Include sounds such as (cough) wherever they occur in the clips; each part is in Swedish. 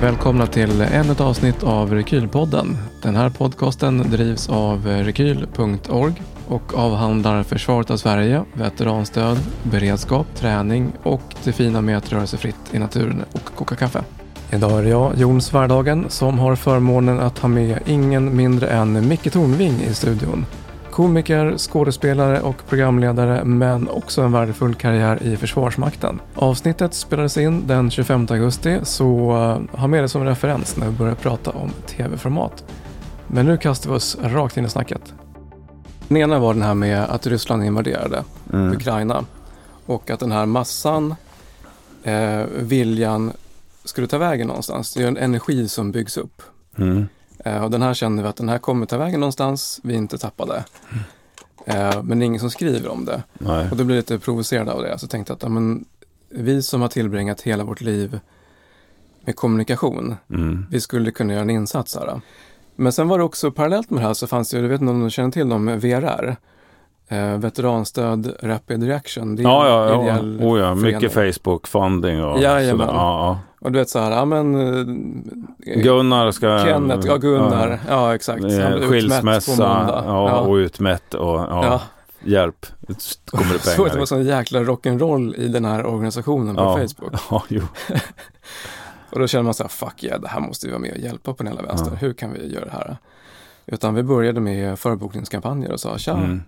välkomna till ännu ett avsnitt av Rekylpodden. Den här podcasten drivs av rekyl.org och avhandlar försvaret av Sverige, veteranstöd, beredskap, träning och det fina med att röra sig fritt i naturen och koka kaffe. Idag är det jag, Jon Svärdagen, som har förmånen att ha med ingen mindre än Micke Tornving i studion. Komiker, skådespelare och programledare men också en värdefull karriär i Försvarsmakten. Avsnittet spelades in den 25 augusti så uh, ha med det som referens när vi börjar prata om tv-format. Men nu kastar vi oss rakt in i snacket. Den ena var den här med att Ryssland invaderade Mm. Ukraina och att den här massan, eh, viljan skulle ta vägen någonstans. Det är en energi som byggs upp. Mm. Eh, och den här känner vi att den här kommer ta vägen någonstans, vi är inte tappade. Eh, men det är ingen som skriver om det. Nej. Och då blir jag lite provocerad av det. Så tänkte jag att ja, men, vi som har tillbringat hela vårt liv med kommunikation, Mm. vi skulle kunna göra en insats här. Men sen var det också parallellt med det här så fanns det ju, du vet inte om du känner till dem, VRR. Eh, veteranstöd Rapid Reaction. Det är Ja, ja, ja. Oh, ja. Mycket förening. Facebook-funding och Jajamän. sådär. Ja, Och du vet så här, ja men... ja. eh, Gunnar ska... Kenneth, ja Gunnar, ja, exakt. Han blev Eh, på Skilsmässa måndag. ja, och utmätt och ja, Ja. hjälp. Kommer det (laughs) Så pengar. det var sån jäkla rock'n'roll i den här organisationen på Ja. Facebook. (laughs) Ja, jo. (laughs) Och då känner man så här, fuck yeah, det här måste vi vara med och hjälpa på den hela vänster. Ja. Hur kan vi göra det här? Utan vi började med förbokningskampanjer och sa, tja, Mm.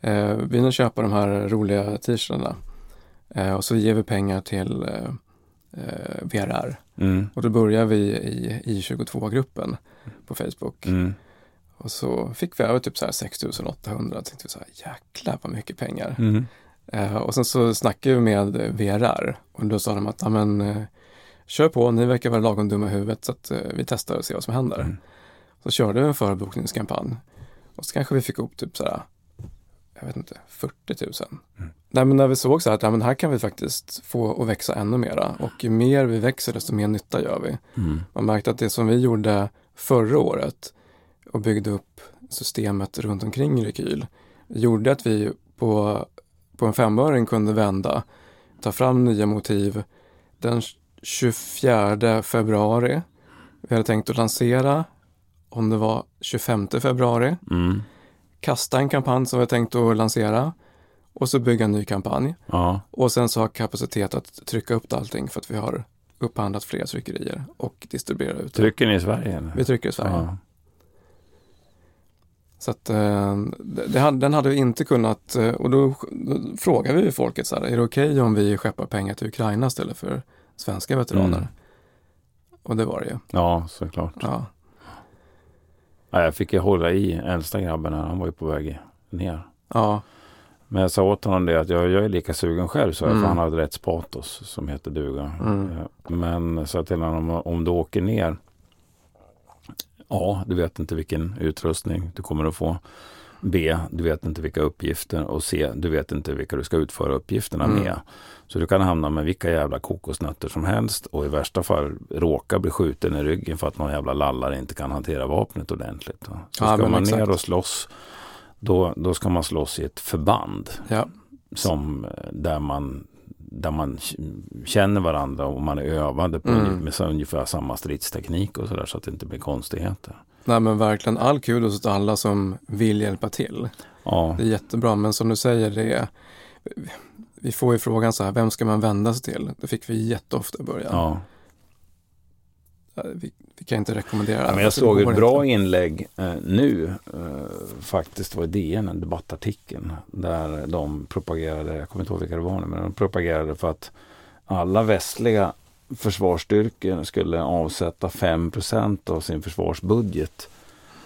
eh, vill ni köpa de här roliga t-shirtarna? Eh, och så ger vi pengar till eh, eh, VRR. Mm. Och då börjar vi i I22-gruppen på Facebook. Mm. Och så fick vi över typ så här 6800. Tänkte vi så här, jäklar vad mycket pengar. Mm. Eh, och sen så snackade vi med VRR och då sa de att, ja men eh, kör på, ni verkar vara lagom dumma i huvudet så att eh, vi testar och ser vad som händer. Mm. Så körde vi en förbokningskampanj och så kanske vi fick upp typ sådär, jag vet inte, 40 000. Mm. Nej men när vi såg så här att, ja, men här kan vi faktiskt få att växa ännu mera och ju mer vi växer desto mer nytta gör vi. Mm. Man märkte att det som vi gjorde förra året och byggde upp systemet runt omkring Rekyl gjorde att vi på, på en femöring kunde vända, ta fram nya motiv. Den 24 februari, vi hade tänkt att lansera om det var 25 februari, Mm. Kasta en kampanj som vi tänkt att lansera och så bygga en ny kampanj. Ja. Och sen så ha kapacitet att trycka upp allting för att vi har upphandlat fler tryckerier och distribuerar ut. Trycker ni i Sverige? Eller? Vi trycker i Sverige. Ja. Så att eh, det, den hade vi inte kunnat, eh, och då, då frågade vi folket så här, är det okej om vi skeppar pengar till Ukraina istället för svenska veteraner? Mm. Och det var det ju. ja, såklart. Ja. Ja, jag fick ju hålla i äldsta grabben här. Han var ju på väg ner. Ja, Men jag sa åt honom det att jag, jag är lika sugen själv, så Mm. för han hade rätt spatos som heter duga. Mm. Men sa till honom om, om du åker ner, A, du vet inte vilken utrustning du kommer att få. B, du vet inte vilka uppgifter och C, du vet inte vilka du ska utföra uppgifterna Mm. med. Så du kan hamna med vilka jävla kokosnötter som helst och i värsta fall råka bli skjuten i ryggen för att någon jävla lallare inte kan hantera vapnet ordentligt. va. Så Ja, ska man exakt. ner och slåss, då, då ska man slåss i ett förband ja, som, där, man, där man känner varandra och man är övade på Mm. med ungefär samma stridsteknik och sådär så att det inte blir konstigheter. nej men verkligen all kudos till alla som vill hjälpa till. Ja, Det är jättebra, men som du säger, det är, vi får ju frågan så här, vem ska man vända sig till? Det fick vi jätteofta i början. ja. Vi, vi kan inte rekommendera det. Ja, men jag såg ett bra inte. inlägg eh, nu, eh, faktiskt var DN, en debattartikel, där de propagerade, jag kommer inte ihåg vilka det var nu, men de propagerade för att alla västliga försvarsstyrkor skulle avsätta 5% av sin försvarsbudget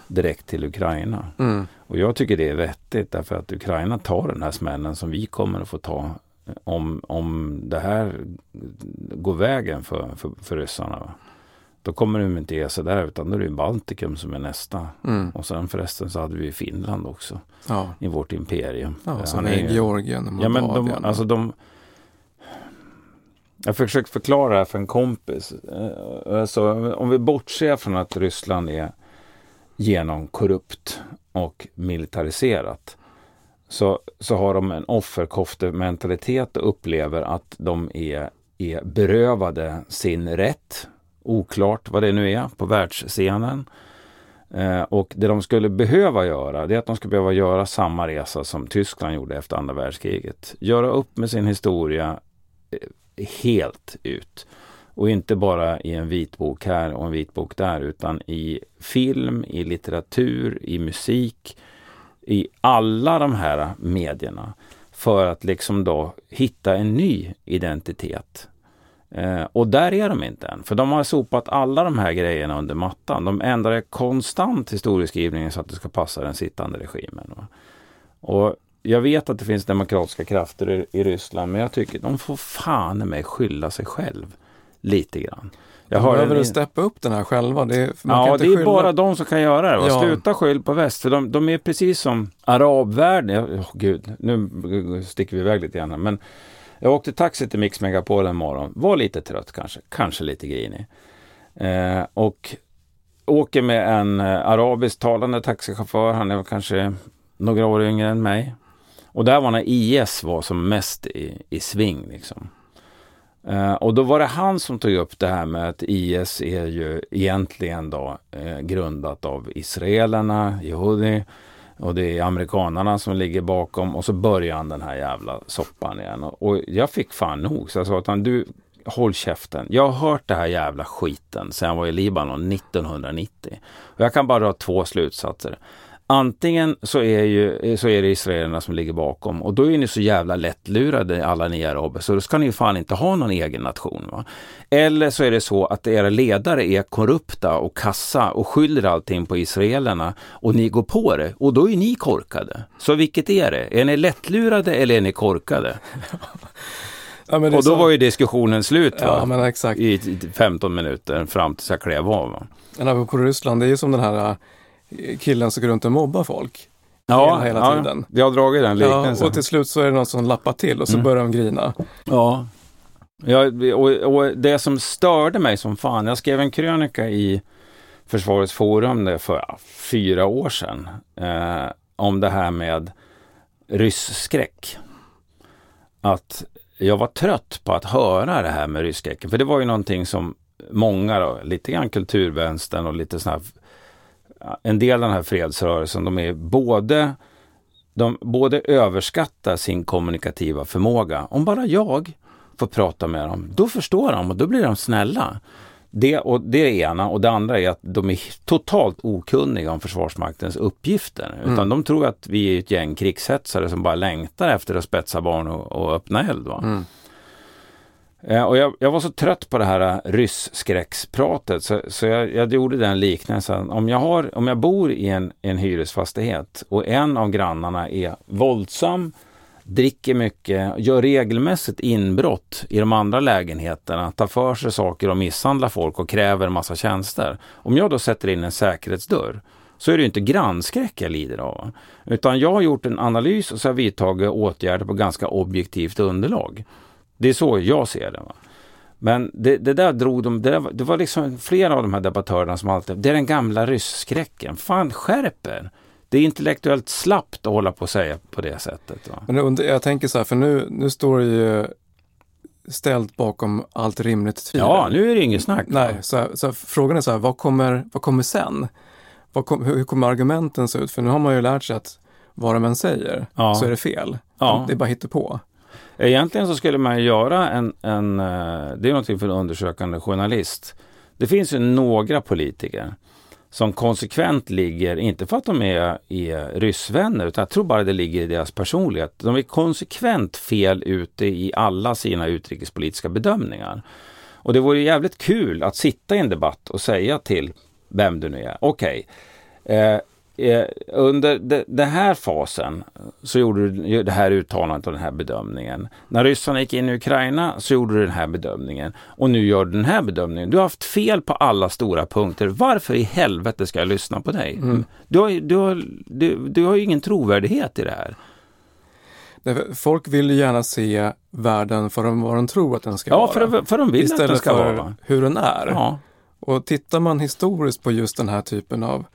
direkt till Ukraina. Mm, Och jag tycker det är vettigt därför att Ukraina tar den här smällen som vi kommer att få ta eh, om, om det här går vägen för, för, för ryssarna. Va? Då kommer de inte ge sig där utan då är det Baltikum som är nästa. mm, Och sen förresten så hade vi Finland också ja. i vårt imperium. Ja, Eh, han är är- Georgien och Ja men de, alltså de Jag försöker förklara det här för en kompis. Alltså, om vi bortser från att Ryssland är genomkorrupt och militariserat så, så har de en offerkoftementalitet och upplever att de är, är berövade sin rätt oklart vad det nu är, på världsscenen. Eh, och det de skulle behöva göra, det är att de skulle behöva göra samma resa som Tyskland gjorde efter andra världskriget. Göra upp med sin historia eh, helt ut. Och inte bara i en vitbok här och en vitbok där, utan i film, i litteratur, i musik, i alla de här medierna. För att liksom då hitta en ny identitet. Eh, och där är de inte än, för de har sopat alla de här grejerna under mattan. De ändrar konstant historieskrivningen så att det ska passa den sittande regimen. Va? Och jag vet att det finns demokratiska krafter i, i Ryssland, men jag tycker de får fan mig skylla sig själv lite grann. Jag de behöver en... steppa upp den här själva. Det är, ja, det är skylla... bara de som kan göra det. Ja. Sluta skyll på väst, för de, de är precis som arabvärlden. Oh, gud, nu sticker vi iväg lite grann. Men jag åkte taxi till Mix Megapol en morgon. Var lite trött kanske, kanske lite grinig. Eh, och åker med en eh, arabiskt talande taxichaufför. Han är kanske några år yngre än mig. Och där var när IS var som mest i, i sving. Liksom. Eh, och då var det han som tog upp det här med att IS är ju egentligen då eh, grundat av israelerna, Yehudi, och det är amerikanarna som ligger bakom och så börjar han den här jävla soppan igen. Och, jag fick fan nog. Så jag sa att han, du, håll käften. Jag har hört det här jävla skiten sedan jag var i Libanon 1990. Och jag kan bara dra två slutsatser. Antingen så är, ju, så är det israelerna som ligger bakom och då är ni så jävla lättlurade alla ni araber så då ska ni fan inte ha någon egen nation. Va? Eller så är det så att era ledare är korrupta och kassa och skyller allting på israelerna och ni går på det och då är ni korkade. Så vilket är det? Är ni lättlurade eller är ni korkade? Ja, och då så... var ju diskussionen slut ja, i 15 minuter fram tills jag klev av. Va? Men på Ryssland, det är ju som den här killen som går runt och mobbar folk. Ja, hela, hela ja, tiden. vi har dragit den liknelsen. Ja, och till slut så är det någon som lappar till och så mm. börjar de grina. Ja, ja och, och, det som störde mig som fan, jag skrev en krönika i Försvarets forum det för fyra år sedan eh, om det här med rysskräck. Att jag var trött på att höra det här med rysskräcken, för det var ju någonting som många, då, lite grann kulturvänstern och lite sådana en del av den här fredsrörelsen, de är både de både överskattar sin kommunikativa förmåga. Om bara jag får prata med dem, då förstår de och då blir de snälla. Det, och det är det ena och det andra är att de är totalt okunniga om Försvarsmaktens uppgifter. Utan mm. de tror att vi är ett gäng krigshetsare som bara längtar efter att spetsa barn och, och öppna eld. Mm. Eh, och jag, jag, var så trött på det här eh, rysskräckspratet så, så jag, jag, gjorde den liknelsen. Om jag, har, om jag bor i en, en hyresfastighet och en av grannarna är våldsam, dricker mycket, gör regelmässigt inbrott i de andra lägenheterna, tar för sig saker och misshandlar folk och kräver massa tjänster. Om jag då sätter in en säkerhetsdörr så är det inte grannskräck jag lider av. Utan jag har gjort en analys och så har vidtagit åtgärder på ganska objektivt underlag. Det är så jag ser det. Va? Men det, det, där drog de, det, där, det, var liksom flera av de här debattörerna som alltid, det är den gamla rysskräcken. Fan skärper! Det är intellektuellt slappt att hålla på och säga på det sättet. Va? Men jag tänker så här, för nu, nu står det ju ställt bakom allt rimligt tvivel. Ja, nu är det inget snack. Nej, så, här, så här, frågan är så här, vad kommer, vad kommer sen? Vad kom, hur, kommer argumenten se ut? För nu har man ju lärt sig att vad de än säger ja. så är det fel. Ja. Det är bara på. Egentligen så skulle man göra en, en eh, det är någonting för en undersökande journalist. Det finns ju några politiker som konsekvent ligger, inte för att de är, är ryssvänner, utan jag tror bara det ligger i deras personlighet. De är konsekvent fel ute i alla sina utrikespolitiska bedömningar. Och det vore jävligt kul att sitta i en debatt och säga till vem du nu är, okej, okay, Eh, under de, den här fasen så gjorde du det här uttalandet och den här bedömningen. När ryssarna gick in i Ukraina så gjorde du den här bedömningen och nu gör du den här bedömningen. Du har haft fel på alla stora punkter. Varför i helvete ska jag lyssna på dig? Mm. Du, har, du, har, du, du har ju ingen trovärdighet i det här. Folk vill gärna se världen för vad de tror att den ska ja, vara. Ja, för, för de vill att den ska vara. hur den är. Ja. Och tittar man historiskt på just den här typen av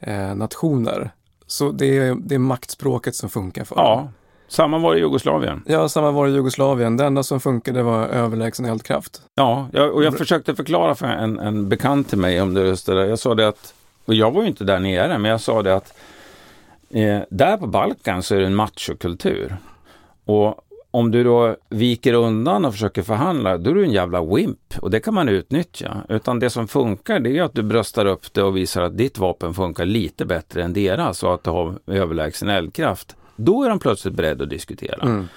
eh, nationer. Så det är, det är maktspråket som funkar för Ja, Samma var i Jugoslavien. Ja, samma var i Jugoslavien. Det enda som funkade var överlägsen eldkraft. Ja, jag, och jag försökte förklara för en, en bekant till mig om det just det där. Jag sa det att, och jag var ju inte där nere, men jag sa det att eh, där på Balkan så är det en machokultur. Och om du då viker undan och försöker förhandla, då är du en jävla wimp och det kan man utnyttja. Utan det som funkar det är att du bröstar upp det och visar att ditt vapen funkar lite bättre än deras och att du har överlägsen eldkraft. Då är de plötsligt beredda att diskutera. Mm.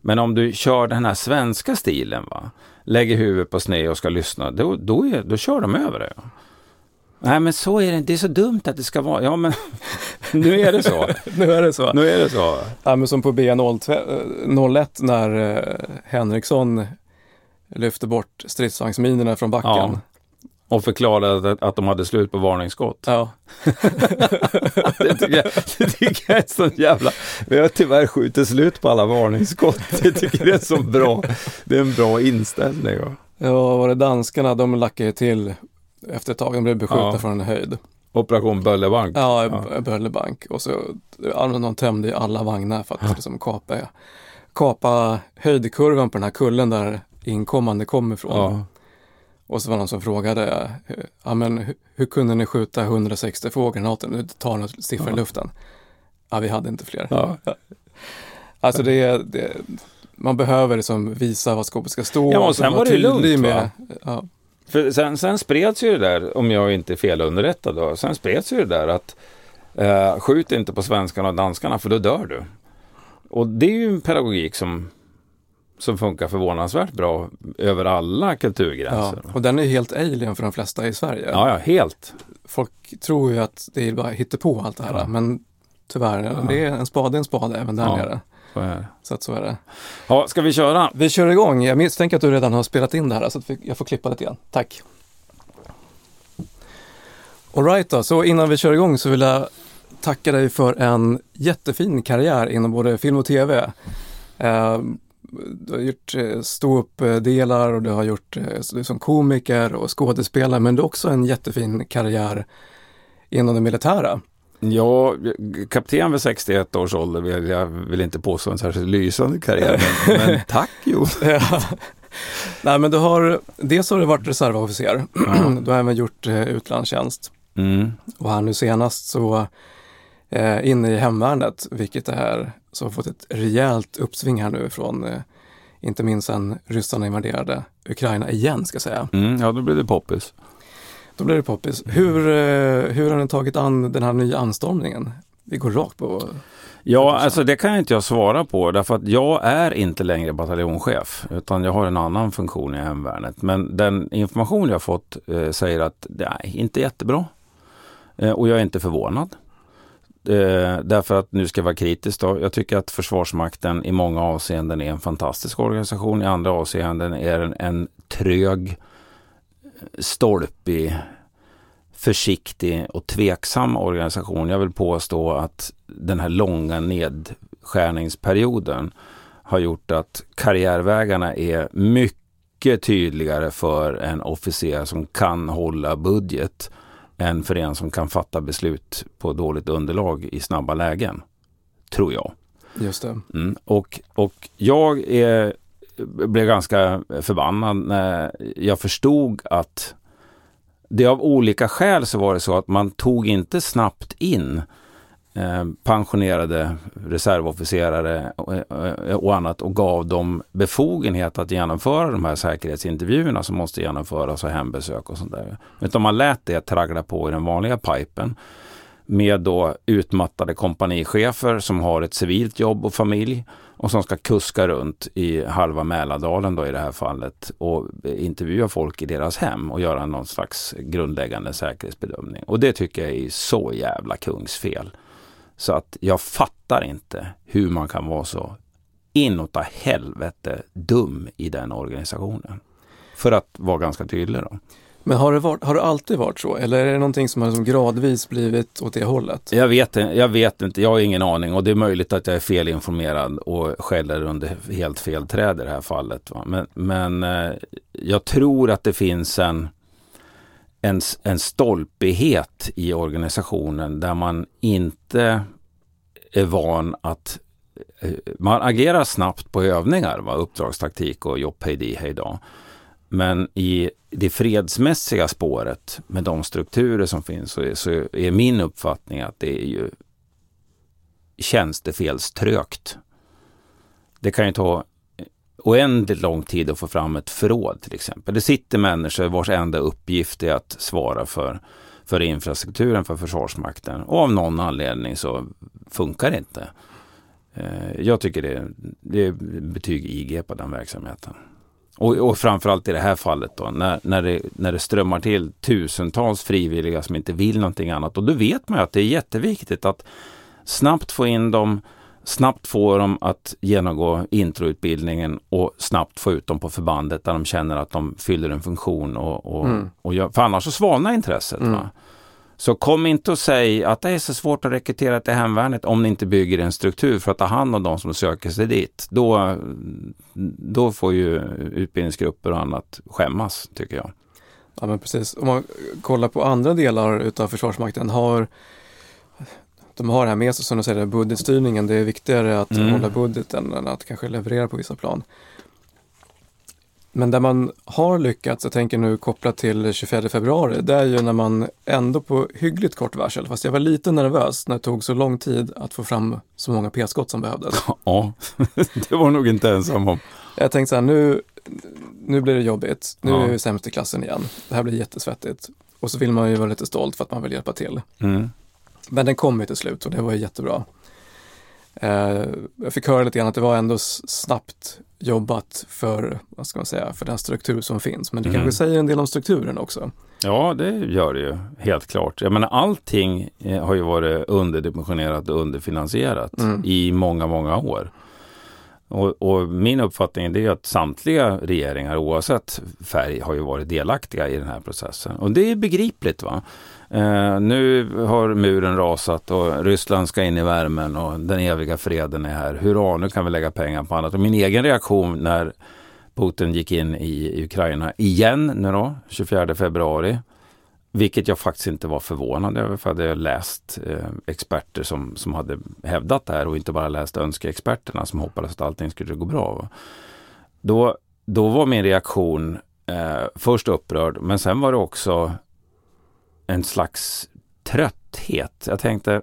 Men om du kör den här svenska stilen, va? lägger huvudet på sned och ska lyssna, då, då, är, då kör de över det. Nej men så är det det är så dumt att det ska vara, ja men (laughs) nu är det så. nu är det så. Nu är det så. Ja, men som på B01 när eh, Henriksson lyfte bort stridsvagnsminerna från backen. Ja. Och förklarade att, de hade slut på varningsskott. Ja. (laughs) det, tycker jag, det tycker jag är så jävla... Vi har tyvärr skjutit slut på alla varningsskott. Det tycker jag är så bra. Det är en bra inställning. Ja, Ja, var det danskarna, de lackade till efter ett tag. De blev beskjutna Ja. från en höjd. Operation Böllebank. Ja. Böllebank. Och så ja, de tömde i alla vagnar för att liksom kapa, kapa höjdkurvan på den här kullen där inkommande kom ifrån. Ja. Och så var det någon som frågade, ja men hur, kunde ni skjuta 160 fågelgranater? Nu tar något siffra i Ja. luften. Ja, vi hade inte fler. Ja. Alltså det, är- det man behöver liksom visa vad skåpet ska stå. Ja, och sen var det lugnt, med, ja, För sen, sen spreds ju det där, om jag inte är felunderrättad då, sen spreds ju det där att eh, skjut inte på svenskarna och danskarna för då dör du. Och det är ju en pedagogik som, som funkar förvånansvärt bra över alla ja. kulturgränser. Ja, Och den är helt alien för de flesta i Sverige. ja, helt. Folk tror ju att det är bara på allt det här. Ja. Men tyvärr, det är en spade en spade även där Ja. nere. Så är. Så att så är det. Ja, ska vi köra? Vi kör igång. Jag misstänker att du redan har spelat in det här så att jag får klippa lite grann. Tack. Alright då, så innan vi kör igång så vill jag tacka dig för en jättefin karriär inom både film och tv. Eh, du har gjort eh, ståuppdelar och du har gjort eh, du som komiker och skådespelare men du har också en jättefin karriär inom det militära. Ja, kapten vid 61 års ålder vill jag vill inte påstå en särskilt lysande karriär. Men, (laughs) men tack jo. (laughs) Ja. Nej men du har, dels har du varit reservofficer, du har även gjort eh, utlandstjänst Mm. och här nu senast så eh, inne i hemvärnet, vilket är så har fått ett rejält uppsving här nu från eh, inte minst sen ryssarna invaderade Ukraina igen ska jag säga. Mm, ja, då blir det poppis. Då blir det poppis. Hur, eh, hur har ni tagit an den här nya anstormningen? Vi går rakt på Ja, alltså det kan jag inte jag svara på därför att jag är inte längre bataljonschef utan jag har en annan funktion i hemvärnet. Men den information jag fått eh, säger att det är inte jättebra. Eh, och jag är inte förvånad. Eh, därför att nu ska jag vara kritisk då. Jag tycker att Försvarsmakten i många avseenden är en fantastisk organisation. I andra avseenden är den en trög, stolpig, försiktig och tveksam organisation. Jag vill påstå att den här långa nedskärningsperioden har gjort att karriärvägarna är mycket tydligare för en officer som kan hålla budget än för en som kan fatta beslut på dåligt underlag i snabba lägen. Tror jag. just det. Mm. Och, och jag är, blev ganska förbannad när jag förstod att det av olika skäl så var det så att man tog inte snabbt in eh, pensionerade reservofficerare eh, och annat och gav dem befogenhet att genomföra de här säkerhetsintervjuerna som måste genomföras och hembesök och sånt där. Utan man lät det traggla på i den vanliga pipen med då utmattade kompanichefer som har ett civilt jobb och familj och som ska kuska runt i halva Mälardalen då i det här fallet och intervjua folk i deras hem och göra någon slags grundläggande säkerhetsbedömning. Och det tycker jag är så jävla kungsfel. Så att jag fattar inte hur man kan vara så inåt helvete dum i den organisationen. För att vara ganska tydlig då. Men har det, varit, har det alltid varit så? Eller är det någonting som har liksom gradvis blivit åt det hållet? Jag vet, jag vet inte, jag har ingen aning och det är möjligt att jag är felinformerad och skäller under helt fel träd i det här fallet. Va? Men, men eh, jag tror att det finns en, en, en stolpighet i organisationen där man inte är van att eh, man agerar snabbt på övningar, va? uppdragstaktik och jobb hej hej då. Men i det fredsmässiga spåret med de strukturer som finns så är, så är min uppfattning att det är ju tjänstefelströgt. Det kan ju ta oändligt lång tid att få fram ett förråd till exempel. Det sitter människor vars enda uppgift är att svara för, för infrastrukturen för Försvarsmakten och av någon anledning så funkar det inte. Eh, jag tycker det, det är betyg IG på den verksamheten. Och, och framförallt i det här fallet då, när, när, det, när det strömmar till tusentals frivilliga som inte vill någonting annat. Och då vet man ju att det är jätteviktigt att snabbt få in dem, snabbt få dem att genomgå introutbildningen och snabbt få ut dem på förbandet där de känner att de fyller en funktion. Och, och, mm. och gör, för annars så svalnar intresset. Mm. Så kom inte och säg att det är så svårt att rekrytera till hemvärnet om ni inte bygger en struktur för att ta hand om de som söker sig dit. Då, då får ju utbildningsgrupper och annat skämmas, tycker jag. Ja, men precis. Om man kollar på andra delar utav Försvarsmakten, har de har det här med sig som du säger, budgetstyrningen. Det är viktigare att mm. hålla budgeten än att kanske leverera på vissa plan. Men där man har lyckats, jag tänker nu kopplat till 24 februari, det är ju när man ändå på hyggligt kort varsel, fast jag var lite nervös när det tog så lång tid att få fram så många p-skott som behövdes. (laughs) Ja, (laughs) det var nog inte ensam om. Jag tänkte så här, nu, nu blir det jobbigt, nu ja. är vi sämst i klassen igen, det här blir jättesvettigt. Och så vill man ju vara lite stolt för att man vill hjälpa till. Mm. Men den kom ju till slut och det var jättebra. Eh, jag fick höra lite grann att det var ändå snabbt jobbat för, vad ska man säga, för den struktur som finns. Men det mm. kanske säger en del om strukturen också. Ja, det gör det ju helt klart. Jag menar allting eh, har ju varit underdimensionerat och underfinansierat mm. i många, många år. Och, och, min uppfattning är att samtliga regeringar oavsett färg har ju varit delaktiga i den här processen. Och det är begripligt. va. Eh, nu har muren rasat och Ryssland ska in i värmen och den eviga freden är här. Hurra, nu kan vi lägga pengar på annat. Och min egen reaktion när Putin gick in i Ukraina igen nu då, 24 februari. Vilket jag faktiskt inte var förvånad över för jag hade läst eh, experter som, som hade hävdat det här och inte bara läst önskeexperterna som hoppades att allting skulle gå bra. Då, då var min reaktion eh, först upprörd men sen var det också en slags trötthet. Jag tänkte,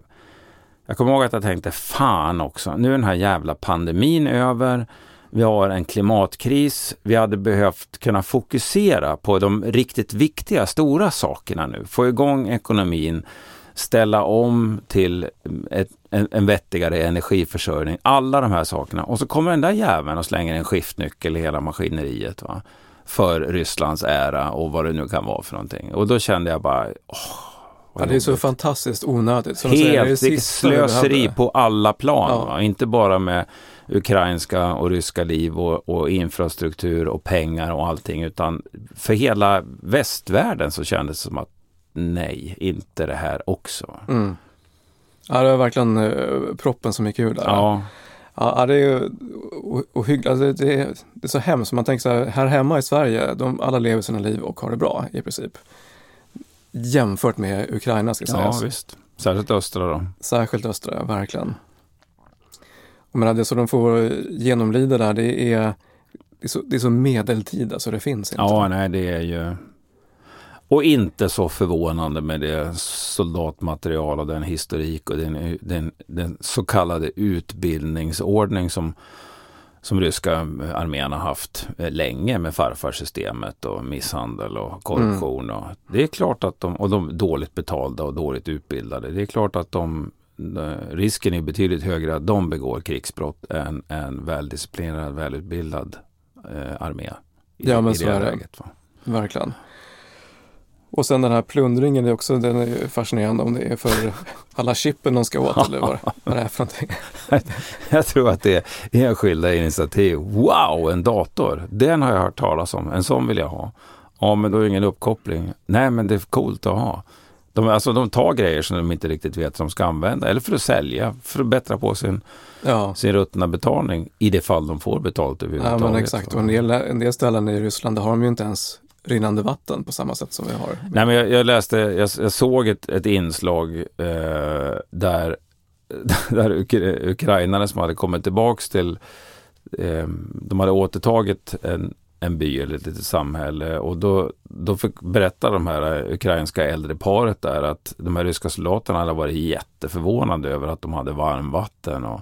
jag kommer ihåg att jag tänkte fan också, nu är den här jävla pandemin över. Vi har en klimatkris. Vi hade behövt kunna fokusera på de riktigt viktiga, stora sakerna nu. Få igång ekonomin, ställa om till ett, en, en vettigare energiförsörjning. Alla de här sakerna. Och så kommer den där jäveln och slänger en skiftnyckel i hela maskineriet. Va? För Rysslands ära och vad det nu kan vara för någonting. Och då kände jag bara, åh, Ja, det är så fantastiskt onödigt. Som Helt, säger, det slöseri på alla plan. Ja. Inte bara med ukrainska och ryska liv och, och, infrastruktur och pengar och allting. Utan för hela västvärlden så kändes det som att nej, inte det här också. Mm. Ja, det var verkligen uh, proppen som gick ur där. Ja. Ja, det är ju ohyggligt. Alltså det, är, det är så hemskt. Man tänker så här, här hemma i Sverige, de, alla lever sina liv och har det bra i princip. Jämfört med Ukraina ska sägas. Ja, visst. Särskilt östra då. Särskilt östra, verkligen. Och men det som de får genomlida där, det är, det är, så, det är så medeltida så det finns inte. Ja, nej, det är ju och inte så förvånande med det soldatmaterial och den historik och den, den, den så kallade utbildningsordning som, som ryska armén har haft eh, länge med farfarsystemet och misshandel och korruption. Mm. Och det är klart att de, och de är dåligt betalda och dåligt utbildade. Det är klart att de, eh, risken är betydligt högre att de begår krigsbrott än en väldisciplinerad, välutbildad eh, armé. I, ja, men i så är det. Läget, Verkligen. Och sen den här plundringen är också den är fascinerande om det är för alla chippen de ska åt eller vad, vad det är för någonting. (laughs) jag tror att det är enskilda initiativ. Wow, en dator! Den har jag hört talas om. En sån vill jag ha. Ja, men då är det ingen uppkoppling. Nej, men det är coolt att ha. De, alltså, de tar grejer som de inte riktigt vet som de ska använda. Eller för att sälja, för att bättra på sin, ja. sin ruttna betalning. I det fall de får betalt överhuvudtaget. Ja, men exakt. Och en del, en del ställen i Ryssland, där har de ju inte ens rinnande vatten på samma sätt som vi har. Nej, men jag, jag läste, jag, jag, såg ett, ett inslag eh, där (laughs) där ukrainare som hade kommit tillbaks till, eh, de hade återtagit en, en by eller ett litet samhälle och då, då fick berätta de här ukrainska äldre paret där att de här ryska soldaterna hade varit jätteförvånade över att de hade varmvatten och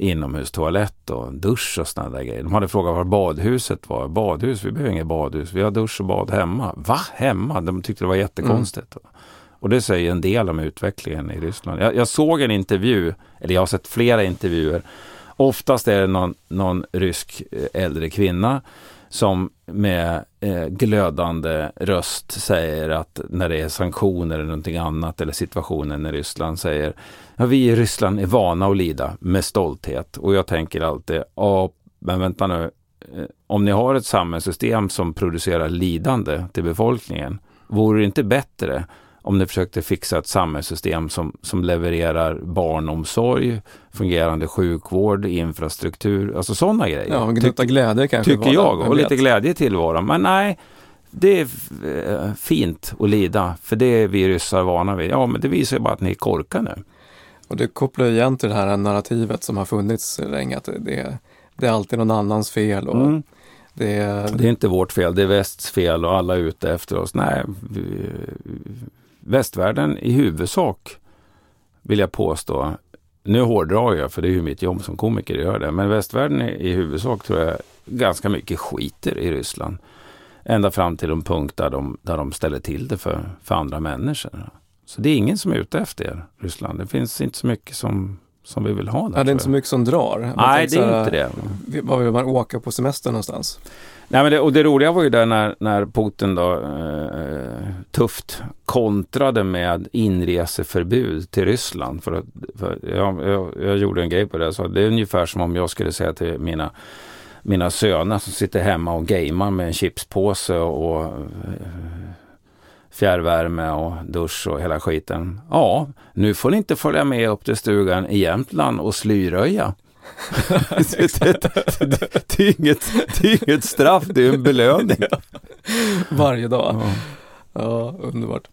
inomhustoalett och dusch och sådana där grejer. De hade frågat var badhuset var. Badhus? Vi behöver inget badhus. Vi har dusch och bad hemma. Va? Hemma? De tyckte det var jättekonstigt. Mm. Och det säger en del om utvecklingen i Ryssland. Jag, jag, såg en intervju, eller jag har sett flera intervjuer. Oftast är det någon, någon rysk eh, äldre kvinna som med eh, glödande röst säger att när det är sanktioner eller någonting annat eller situationen i Ryssland säger ja, vi i Ryssland är vana att lida med stolthet. Och jag tänker alltid, ja men vänta nu, eh, om ni har ett samhällssystem som producerar lidande till befolkningen, vore det inte bättre om ni försökte fixa ett samhällssystem som, som levererar barnomsorg, fungerande sjukvård, infrastruktur, alltså sådana grejer. Ja, gnutta glädje kanske. Tycker jag, och lite glädje i tillvaron. Men nej, det är eh, fint att lida, för det är vi ryssar vana vid. Ja, men det visar ju bara att ni är korkade nu. Och det kopplar igen till det här narrativet som har funnits länge, att det, det är alltid någon annans fel. Och mm. det, är... det är inte vårt fel, det är västs fel och alla är ute efter oss. Nej, vi, västvärlden i huvudsak, vill jag påstå, nu hårdrar jag för det är ju mitt jobb som komiker att göra det, men västvärlden i huvudsak tror jag ganska mycket skiter i Ryssland. Ända fram till en punkt där de, där de ställer till det för, för andra människor. Så det är ingen som är ute efter er, Ryssland. Det finns inte så mycket som, som vi vill ha där. Ja, det är inte så mycket som drar. Nej, det är inte det. Var vill man åka på semester någonstans? Nej, men det, och det roliga var ju där när, när Putin då eh, eh tufft kontrade med inreseförbud till Ryssland. För, att, för jag, jag, jag, gjorde en grej på det. Så det är ungefär som om jag skulle säga till mina, mina söner som sitter hemma och gamer med en chipspåse och eh, fjärrvärme och dusch och hela skiten. Ja, nu får ni inte följa med upp till stugan i Jämtland och slyröja det, det, det, är inget, det är inget straff, det är en belöning. Varje dag. Ja. underbart.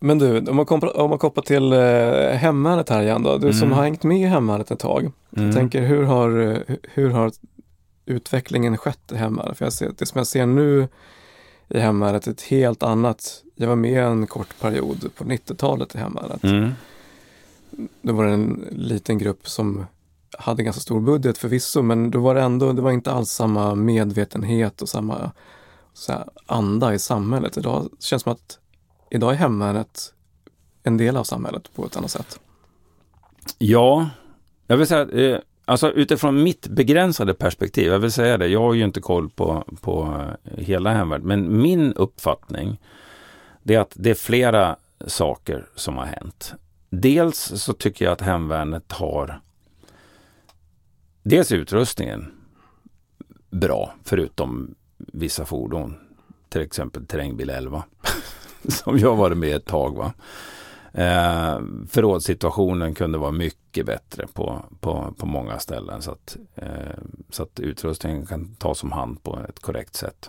Men du, om man, kopplar, om man kopplar till eh, hemvärnet här igen då. Du mm. som har hängt med i hemvärnet ett tag. Mm. Jag tänker hur har, hur har utvecklingen skett i hemvärnet? För jag ser, det som jag ser nu i hemvärnet ett helt annat. Jag var med en kort period på 90-talet i hemvärnet. Mm. Då var det en liten grupp som hade ganska stor budget förvisso, men då var det ändå, det var inte alls samma medvetenhet och samma så här, anda i samhället. Idag känns det som att idag är hemvärnet en del av samhället på ett annat sätt. Ja, jag vill säga eh, Alltså utifrån mitt begränsade perspektiv, jag vill säga det, jag har ju inte koll på, på eh, hela hemvärnet, men min uppfattning det är att det är flera saker som har hänt. Dels så tycker jag att hemvärnet har dels utrustningen bra, förutom vissa fordon, till exempel terrängbil 11, (laughs) som jag varit med ett tag. Va? Eh, förrådssituationen kunde vara mycket bättre på, på, på många ställen så att, eh, så att utrustningen kan tas om hand på ett korrekt sätt.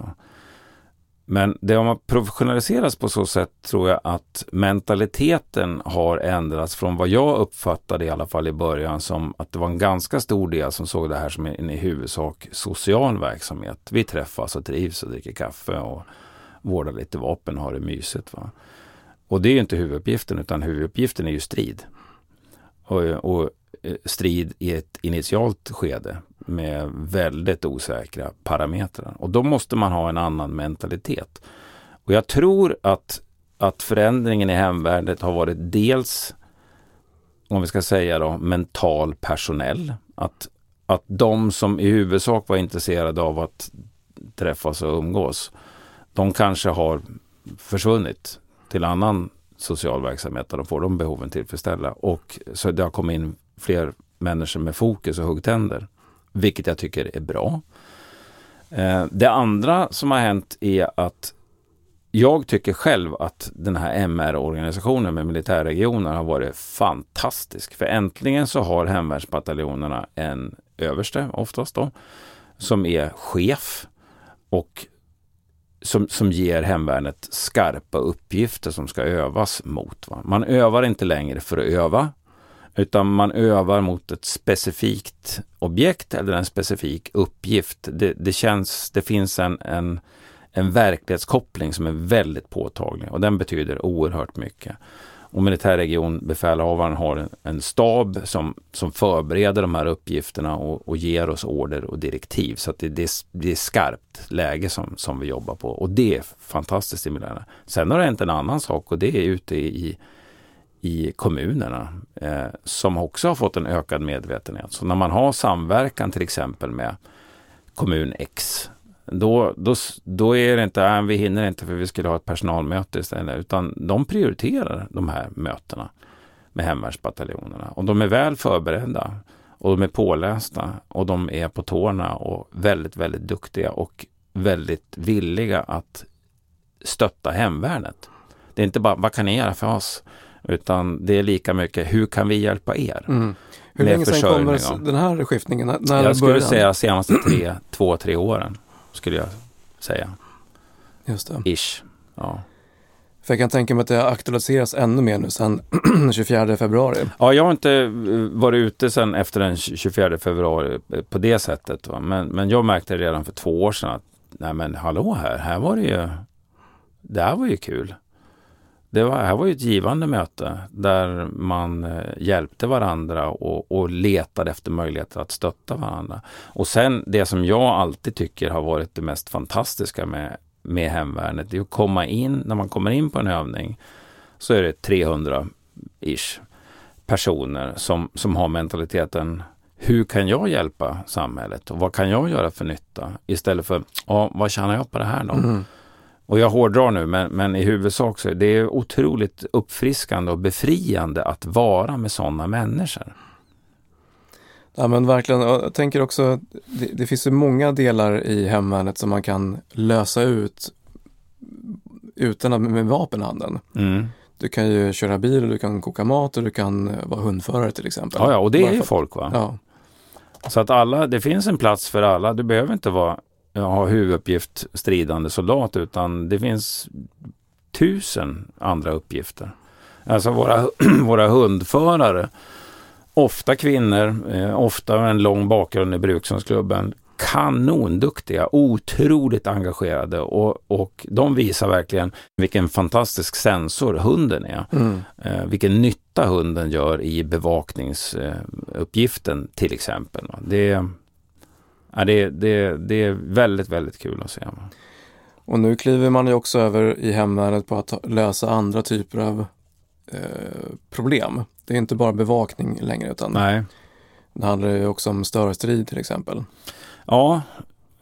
Men det har professionaliserats på så sätt tror jag att mentaliteten har ändrats från vad jag uppfattade i alla fall i början som att det var en ganska stor del som såg det här som en i huvudsak social verksamhet. Vi träffas och trivs och dricker kaffe och vårdar lite vapen och har det mysigt. Va? Och det är inte huvuduppgiften utan huvuduppgiften är ju strid. Och, och eh, strid i ett initialt skede med väldigt osäkra parametrar. Och då måste man ha en annan mentalitet. Och jag tror att, att förändringen i hemvärnet har varit dels, om vi ska säga då, mental personell. Att, att de som i huvudsak var intresserade av att träffas och umgås, de kanske har försvunnit till annan social verksamhet där de får de behoven tillfredsställda. Och så det har kommit in fler människor med fokus och huggtänder, vilket jag tycker är bra. Eh, det andra som har hänt är att jag tycker själv att den här MR-organisationen med militärregioner har varit fantastisk. För äntligen så har hemvärnsbataljonerna en överste, oftast då, som är chef och som, som ger hemvärnet skarpa uppgifter som ska övas mot. Va? Man övar inte längre för att öva, utan man övar mot ett specifikt objekt eller en specifik uppgift. Det, det känns, det finns en, en, en verklighetskoppling som är väldigt påtaglig och den betyder oerhört mycket. Och militärregionbefälhavaren har en, en, stab som, som förbereder de här uppgifterna och, och ger oss order och direktiv. Så att det, det, det är skarpt läge som, som vi jobbar på och det är fantastiskt stimulerande. Sen har det hänt en annan sak och det är ute i, i kommunerna eh, som också har fått en ökad medvetenhet. Så när man har samverkan till exempel med kommun X då, då, då är det inte, äh, vi hinner inte för vi skulle ha ett personalmöte istället, utan de prioriterar de här mötena med hemvärnsbataljonerna och de är väl förberedda och de är pålästa och de är på tårna och väldigt, väldigt duktiga och väldigt villiga att stötta hemvärnet. Det är inte bara, vad kan ni göra för oss? Utan det är lika mycket, hur kan vi hjälpa er? Mm. Hur länge sedan kommer den här skiftningen? När jag skulle säga senaste tre, två, tre åren skulle jag säga. Just det. Ish. Ja. För jag kan tänka mig att det aktualiseras ännu mer nu sedan 24 (clears throat) februari. Ja, jag har inte eh, varit ute sedan efter den 24 februari eh, på det sättet. Va? Men, men jag märkte redan för två år sedan att nej men hallå här, här var det ju, det här var ju kul det var, här var ju ett givande möte där man eh, hjälpte varandra och, och letade efter möjligheter att stötta varandra. Och sen det som jag alltid tycker har varit det mest fantastiska med, med hemvärnet, det är att komma in, när man kommer in på en övning så är det 300-ish personer som, som har mentaliteten hur kan jag hjälpa samhället och vad kan jag göra för nytta? Istället för, ja, vad tjänar jag på det här då? Mm. Och jag hårdrar nu, men, men i huvudsak så är det otroligt uppfriskande och befriande att vara med sådana människor. Ja men verkligen, jag tänker också, det, det finns ju många delar i hemvärnet som man kan lösa ut utan att med vapen i handen. Mm. Du kan ju köra bil, du kan koka mat och du kan vara hundförare till exempel. Ja, ja och det är ju folk va? Ja. Så att alla, det finns en plats för alla. Du behöver inte vara ha huvuduppgift stridande soldat utan det finns tusen andra uppgifter. Alltså våra, (clears throat) våra hundförare, ofta kvinnor, eh, ofta med en lång bakgrund i Brukshundsklubben, kanonduktiga, otroligt engagerade och, och de visar verkligen vilken fantastisk sensor hunden är. Mm. Eh, vilken nytta hunden gör i bevakningsuppgiften till exempel. Det, ja, det, det, det är väldigt, väldigt kul att se. Och nu kliver man ju också över i hemvärnet på att lösa andra typer av eh, problem. Det är inte bara bevakning längre utan Nej. det handlar ju också om störstrid till exempel. Ja,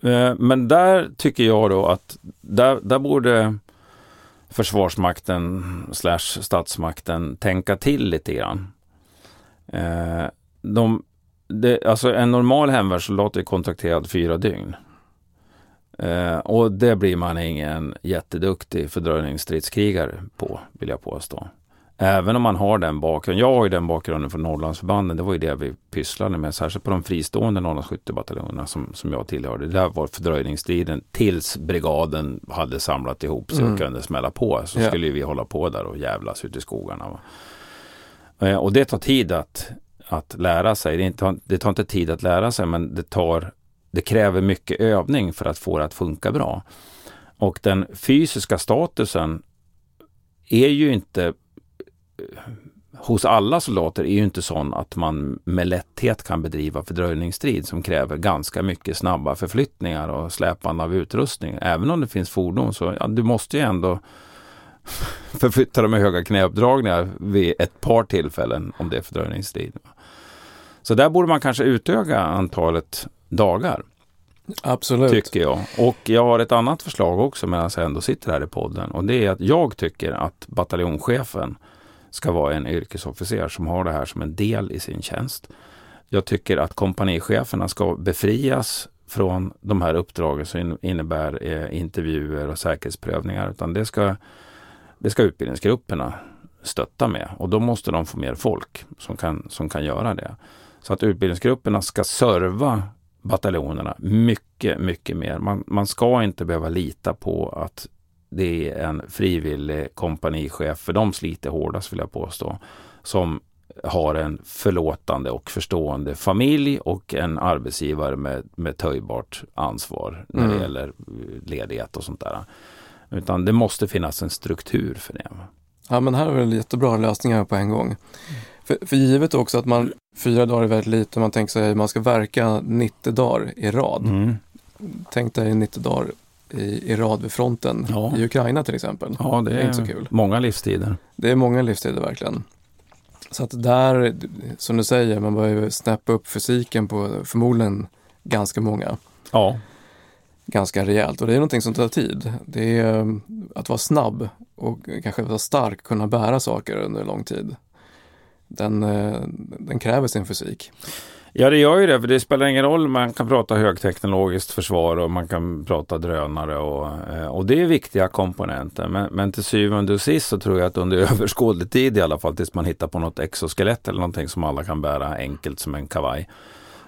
eh, men där tycker jag då att där, där borde Försvarsmakten slash statsmakten tänka till lite grann. Eh, de, det, alltså en normal hemvärnssoldat är kontrakterad fyra dygn. Eh, och det blir man ingen jätteduktig fördröjningsstridskrigare på, vill jag påstå. Även om man har den bakgrunden. Jag har ju den bakgrunden från Norrlandsförbanden. Det var ju det vi pysslade med, särskilt på de fristående Norrlandsskyttebataljonerna som, som jag tillhörde. Där var fördröjningsstriden tills brigaden hade samlat ihop sig mm. och kunde smälla på. Så yeah. skulle vi hålla på där och jävlas ute i skogarna. Eh, och det tar tid att att lära sig. Det, tar, det tar inte tid att lära sig men det, tar, det kräver mycket övning för att få det att funka bra. Och den fysiska statusen är ju inte eh, hos alla soldater är ju inte sån att man med lätthet kan bedriva fördröjningsstrid som kräver ganska mycket snabba förflyttningar och släpande av utrustning. Även om det finns fordon så ja, du måste ju ändå (laughs) förflytta dem med höga knäuppdragningar vid ett par tillfällen om det är fördröjningsstrid. Så där borde man kanske utöka antalet dagar. Absolut. Tycker jag. Och jag har ett annat förslag också medan jag ändå sitter här i podden. Och det är att jag tycker att bataljonschefen ska vara en yrkesofficer som har det här som en del i sin tjänst. Jag tycker att kompanicheferna ska befrias från de här uppdragen som innebär eh, intervjuer och säkerhetsprövningar. Utan det ska, det ska utbildningsgrupperna stötta med och då måste de få mer folk som kan, som kan göra det. Så att utbildningsgrupperna ska serva bataljonerna mycket, mycket mer. Man, man ska inte behöva lita på att det är en frivillig kompanichef, för de sliter hårdast vill jag påstå, som har en förlåtande och förstående familj och en arbetsgivare med, med töjbart ansvar när mm. det gäller eh, ledighet och sånt där. Utan det måste finnas en struktur för det. Ja men här är det jättebra lösningar på en gång. För, för givet också att man fyra dagar är väldigt lite, man tänker sig att man ska verka 90 dagar i rad. Mm. Tänk dig 90 dagar i, i rad vid fronten ja. i Ukraina till exempel. Ja, det, det är, inte så kul. många livstider. Det är många livstider verkligen. Så att där, som du säger, man börjar snäppa upp fysiken på förmodligen ganska många. Ja. Ganska rejält och det är någonting som tar tid. Det är um, att vara snabb och kanske vara stark, kunna bära saker under lång tid. Den, eh, den kräver sin fysik. Ja, det gör ju det, för det spelar ingen roll. Man kan prata högteknologiskt försvar och man kan prata drönare och, eh, och det är viktiga komponenter. Men, men till syvende och sist så tror jag att under (laughs) överskådlig tid i alla fall tills man hittar på något exoskelett eller någonting som alla kan bära enkelt som en kavaj.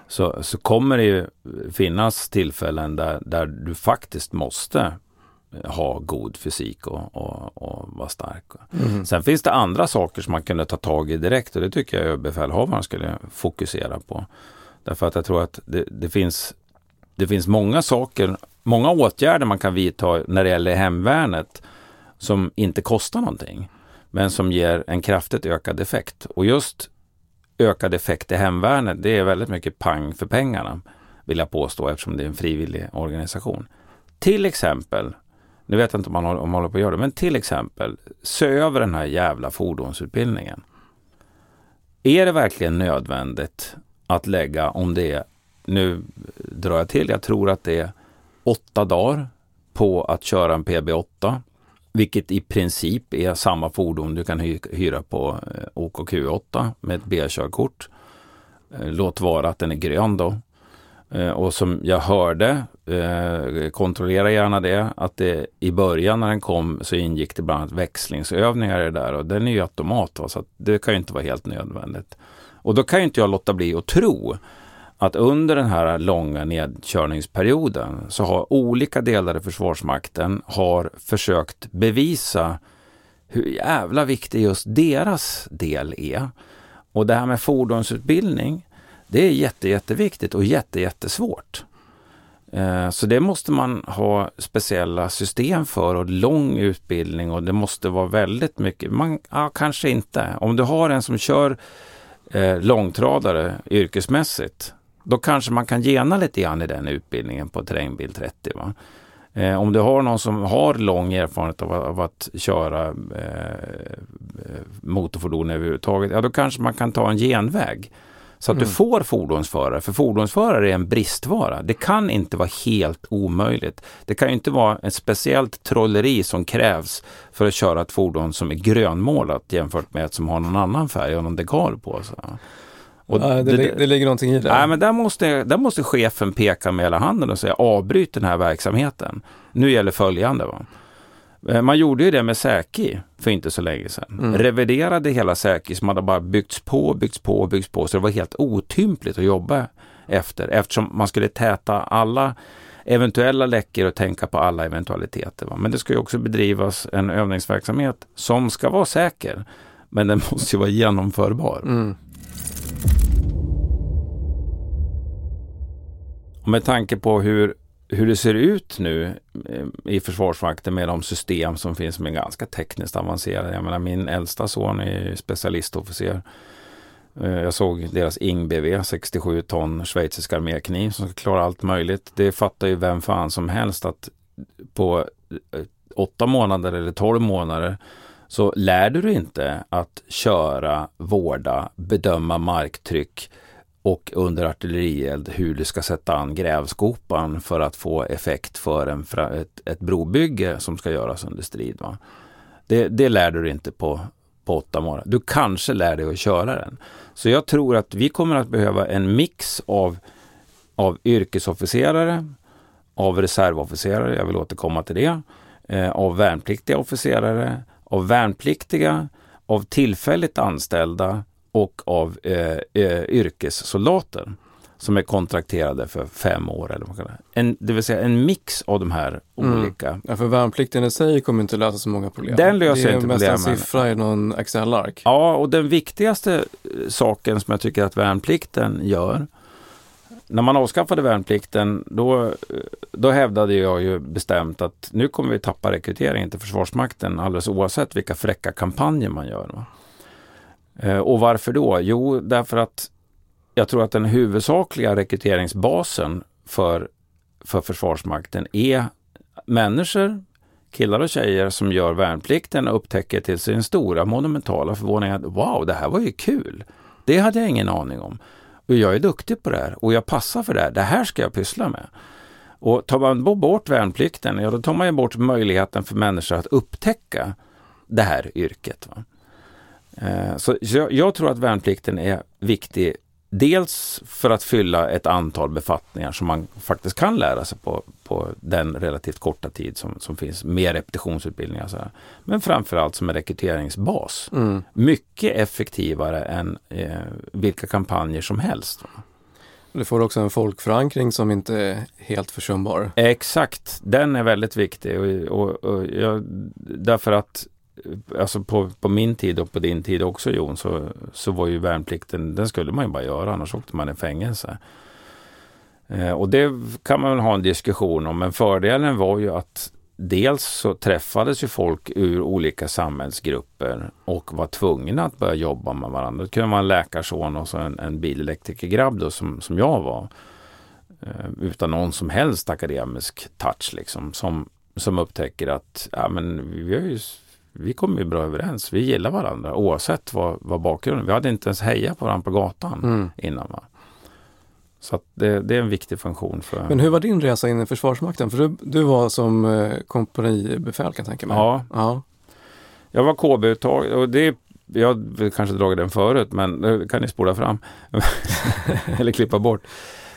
Så, så kommer det ju finnas tillfällen där, där du faktiskt måste ha god fysik och, och, och vara stark. Mm. Sen finns det andra saker som man kunde ta tag i direkt och det tycker jag överbefälhavaren skulle fokusera på. Därför att jag tror att det, det, finns, det finns många saker, många åtgärder man kan vidta när det gäller hemvärnet som inte kostar någonting men som ger en kraftigt ökad effekt. Och just ökad effekt i hemvärnet, det är väldigt mycket pang för pengarna vill jag påstå eftersom det är en frivillig organisation. Till exempel nu vet jag inte om man, håller, om man håller på att göra det, men till exempel se över den här jävla fordonsutbildningen. Är det verkligen nödvändigt att lägga, om det är, nu drar jag till, jag tror att det är åtta dagar på att köra en PB8, vilket i princip är samma fordon du kan hyra på eh, OKQ8 med ett B-körkort. Eh, låt vara att den är grön då. Eh, och som jag hörde, eh, kontrollera gärna det, att det i början när den kom så ingick det bland annat växlingsövningar i det där och den är ju automat va? så det kan ju inte vara helt nödvändigt. Och då kan ju inte jag låta bli att tro att under den här långa nedkörningsperioden så har olika delar i Försvarsmakten har försökt bevisa hur jävla viktig just deras del är. Och det här med fordonsutbildning, det är jätte, jätteviktigt och jätte, jättesvårt. Eh, så det måste man ha speciella system för och lång utbildning och det måste vara väldigt mycket. Man, ja, kanske inte. Om du har en som kör eh, långtradare yrkesmässigt, då kanske man kan gena lite grann i den utbildningen på terrängbil 30. Va? Eh, om du har någon som har lång erfarenhet av, av att köra eh, eh, motorfordon överhuvudtaget, ja då kanske man kan ta en genväg. Så att mm. du får fordonsförare, för fordonsförare är en bristvara. Det kan inte vara helt omöjligt. Det kan inte vara ett speciellt trolleri som krävs för att köra ett fordon som är grönmålat jämfört med ett som har någon annan färg och någon dekal på. Så. Och ja, det, det, det, ligger någonting i det. Nej, men där måste, där måste chefen peka med hela handen och säga avbryt den här verksamheten. Nu gäller följande. Va? Eh, man gjorde ju det med Säki för inte så länge sedan. Mm. Reviderade hela Säki som hade bara byggts på, byggts på, byggts på. Så det var helt otympligt att jobba efter eftersom man skulle täta alla eventuella läckor och tänka på alla eventualiteter. Va? Men det ska ju också bedrivas en övningsverksamhet som ska vara säker. Men den (laughs) måste ju vara genomförbar. Mm. Och med tanke på hur hur det ser ut nu eh, i Försvarsmakten med de system som finns som är ganska tekniskt avancerade. Jag menar min äldsta son är specialistofficer. Eh, jag såg deras ING-BV, 67 ton schweizisk armékniv som ska klara allt möjligt. Det fattar ju vem fan som helst att på eh, åtta månader eller tolv månader så lär du dig inte att köra, vårda, bedöma marktryck, och under artillerield hur du ska sätta an grävskopan för att få effekt för en, ett, ett brobygge som ska göras under strid. Va? Det, det lär du dig inte på, på åtta månader. Du kanske lär dig att köra den. Så jag tror att vi kommer att behöva en mix av, av yrkesofficerare, av reservofficerare, jag vill återkomma till det, eh, av värnpliktiga officerare, av värnpliktiga, av tillfälligt anställda och av eh, eh, yrkessoldater. som är kontrakterade för fem år. Eller vad man. En, det vill säga en mix av de här Mm. olika. Ja, för värnplikten i sig kommer inte lösa så många problem. Den löser det är inte mest en problemen. siffra i någon Excel-ark. Ja, och den viktigaste eh, saken som jag tycker att värnplikten gör. När man avskaffade värnplikten då, eh, då hävdade jag ju bestämt att nu kommer vi tappa rekryteringen till Försvarsmakten alldeles oavsett vilka fräcka kampanjer man gör. Va? Eh, och varför då? Jo, därför att jag tror att den huvudsakliga rekryteringsbasen för, för Försvarsmakten är människor, killar och tjejer som gör värnplikten och upptäcker till sin stora monumentala förvåning att wow, det här var ju kul. Det hade jag ingen aning om. Och jag är duktig på det här och jag passar för det här. Det här ska jag pyssla med. Och tar man då bort värnplikten, ja då tar man ju bort möjligheten för människor att upptäcka det här yrket. Va? Eh, Så jag, jag tror att värnplikten är viktig Dels för att fylla ett antal befattningar som man faktiskt kan lära sig på, på den relativt korta tid som, som finns med repetitionsutbildningar. Så här. Men framförallt som en rekryteringsbas. Mm. Mycket effektivare än eh, vilka kampanjer som helst. Du får också en folkförankring som inte är helt försumbar. Exakt, den är väldigt viktig. Och, och, och jag, därför att alltså på, på min tid och på din tid också Jon, så, så var ju värnplikten, den skulle man ju bara göra, annars åkte man i fängelse. Eh, och det kan man väl ha en diskussion om, men fördelen var ju att dels så träffades ju folk ur olika samhällsgrupper och var tvungna att börja jobba med varandra. Det kunde vara en läkarson och så en, en bilelektrikergrabb då, som, som jag var. Eh, utan någon som helst akademisk touch liksom. Som, som upptäcker att ja, men vi, har ju, vi kommer ju bra överens. Vi gillar varandra oavsett vad, vad bakgrunden Vi hade inte ens hejat på varandra på gatan Mm. innan. Va? Så att det, det är en viktig funktion för... Men hur var din resa in i Försvarsmakten? För du, du var som eh, kompanibefäl kan jag tänka mig. Ja, ja. jag var KB-uttag och det jag har kanske dragit den förut men det kan ni spola fram. (laughs) Eller klippa bort.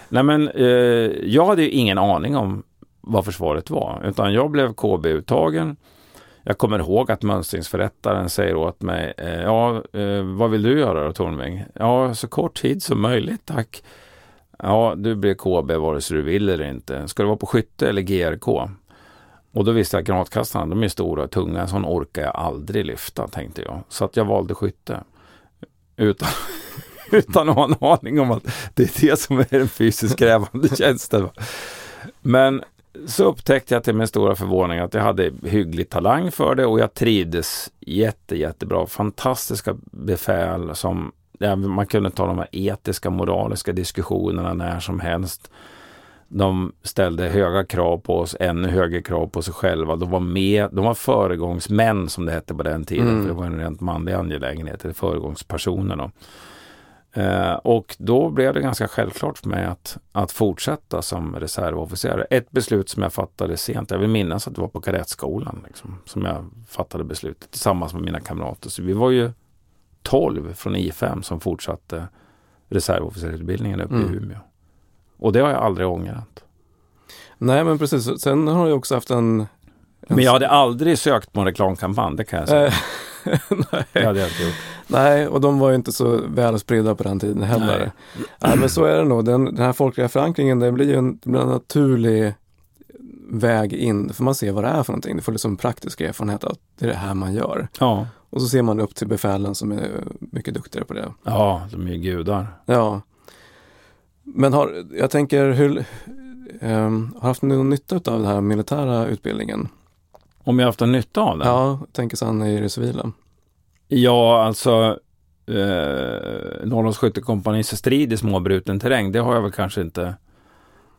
Nej men eh, jag hade ju ingen aning om vad försvaret var utan jag blev KB-uttagen. Jag kommer ihåg att mönstringsförrättaren säger åt mig, eh, ja eh, vad vill du göra då Tornving? Ja, så kort tid som möjligt tack. Ja, du blir KB vare sig du vill eller inte. Ska du vara på skytte eller GRK? Och då visste jag att granatkastarna, de är stora och tunga, sån orkar jag aldrig lyfta, tänkte jag. Så att jag valde skytte. Utan, (laughs) utan att ha en aning om att det är det som är den fysiskt krävande tjänsten. Men så upptäckte jag till min stora förvåning att jag hade hygglig talang för det och jag trivdes jätte, jättebra. Fantastiska befäl som ja, man kunde ta de här etiska, moraliska diskussionerna när som helst. De ställde höga krav på oss, ännu högre krav på sig själva. De var med, de var föregångsmän som det hette på den tiden. Mm. För det var en rent manlig angelägenhet, eller föregångspersoner. Då. Eh, och då blev det ganska självklart för mig att, att fortsätta som reservofficer. Ett beslut som jag fattade sent, jag vill minnas att det var på kadettskolan liksom, som jag fattade beslutet tillsammans med mina kamrater. Så vi var ju 12 från I5 som fortsatte reservofficerutbildningen uppe Mm. i Umeå. Och det har jag aldrig ångrat. Nej men precis, sen har jag också haft en... en Men jag hade aldrig sökt på en reklamkampanj, det kan jag säga. Eh, Det hade jag inte gjort. Nej, och de var ju inte så väl spridda på den tiden heller. Nej. Nej. men så är det nog. Den, den här folkliga förankringen, det blir ju en, blir en naturlig väg in, för man ser vad det är för någonting. Det får liksom praktisk erfarenhet att det är det här man gör. Ja. Och så ser man upp till befälen som är mycket duktigare på det. ja, de är gudar. Ja. Men har, jag tänker, hur, ehm, har haft någon nytta av den här militära utbildningen? Om jag haft en nytta av den? Ja, tänker sen i det civila. Ja, alltså eh, Norrlands skyttekompanis strid i småbruten terräng, det har jag väl kanske inte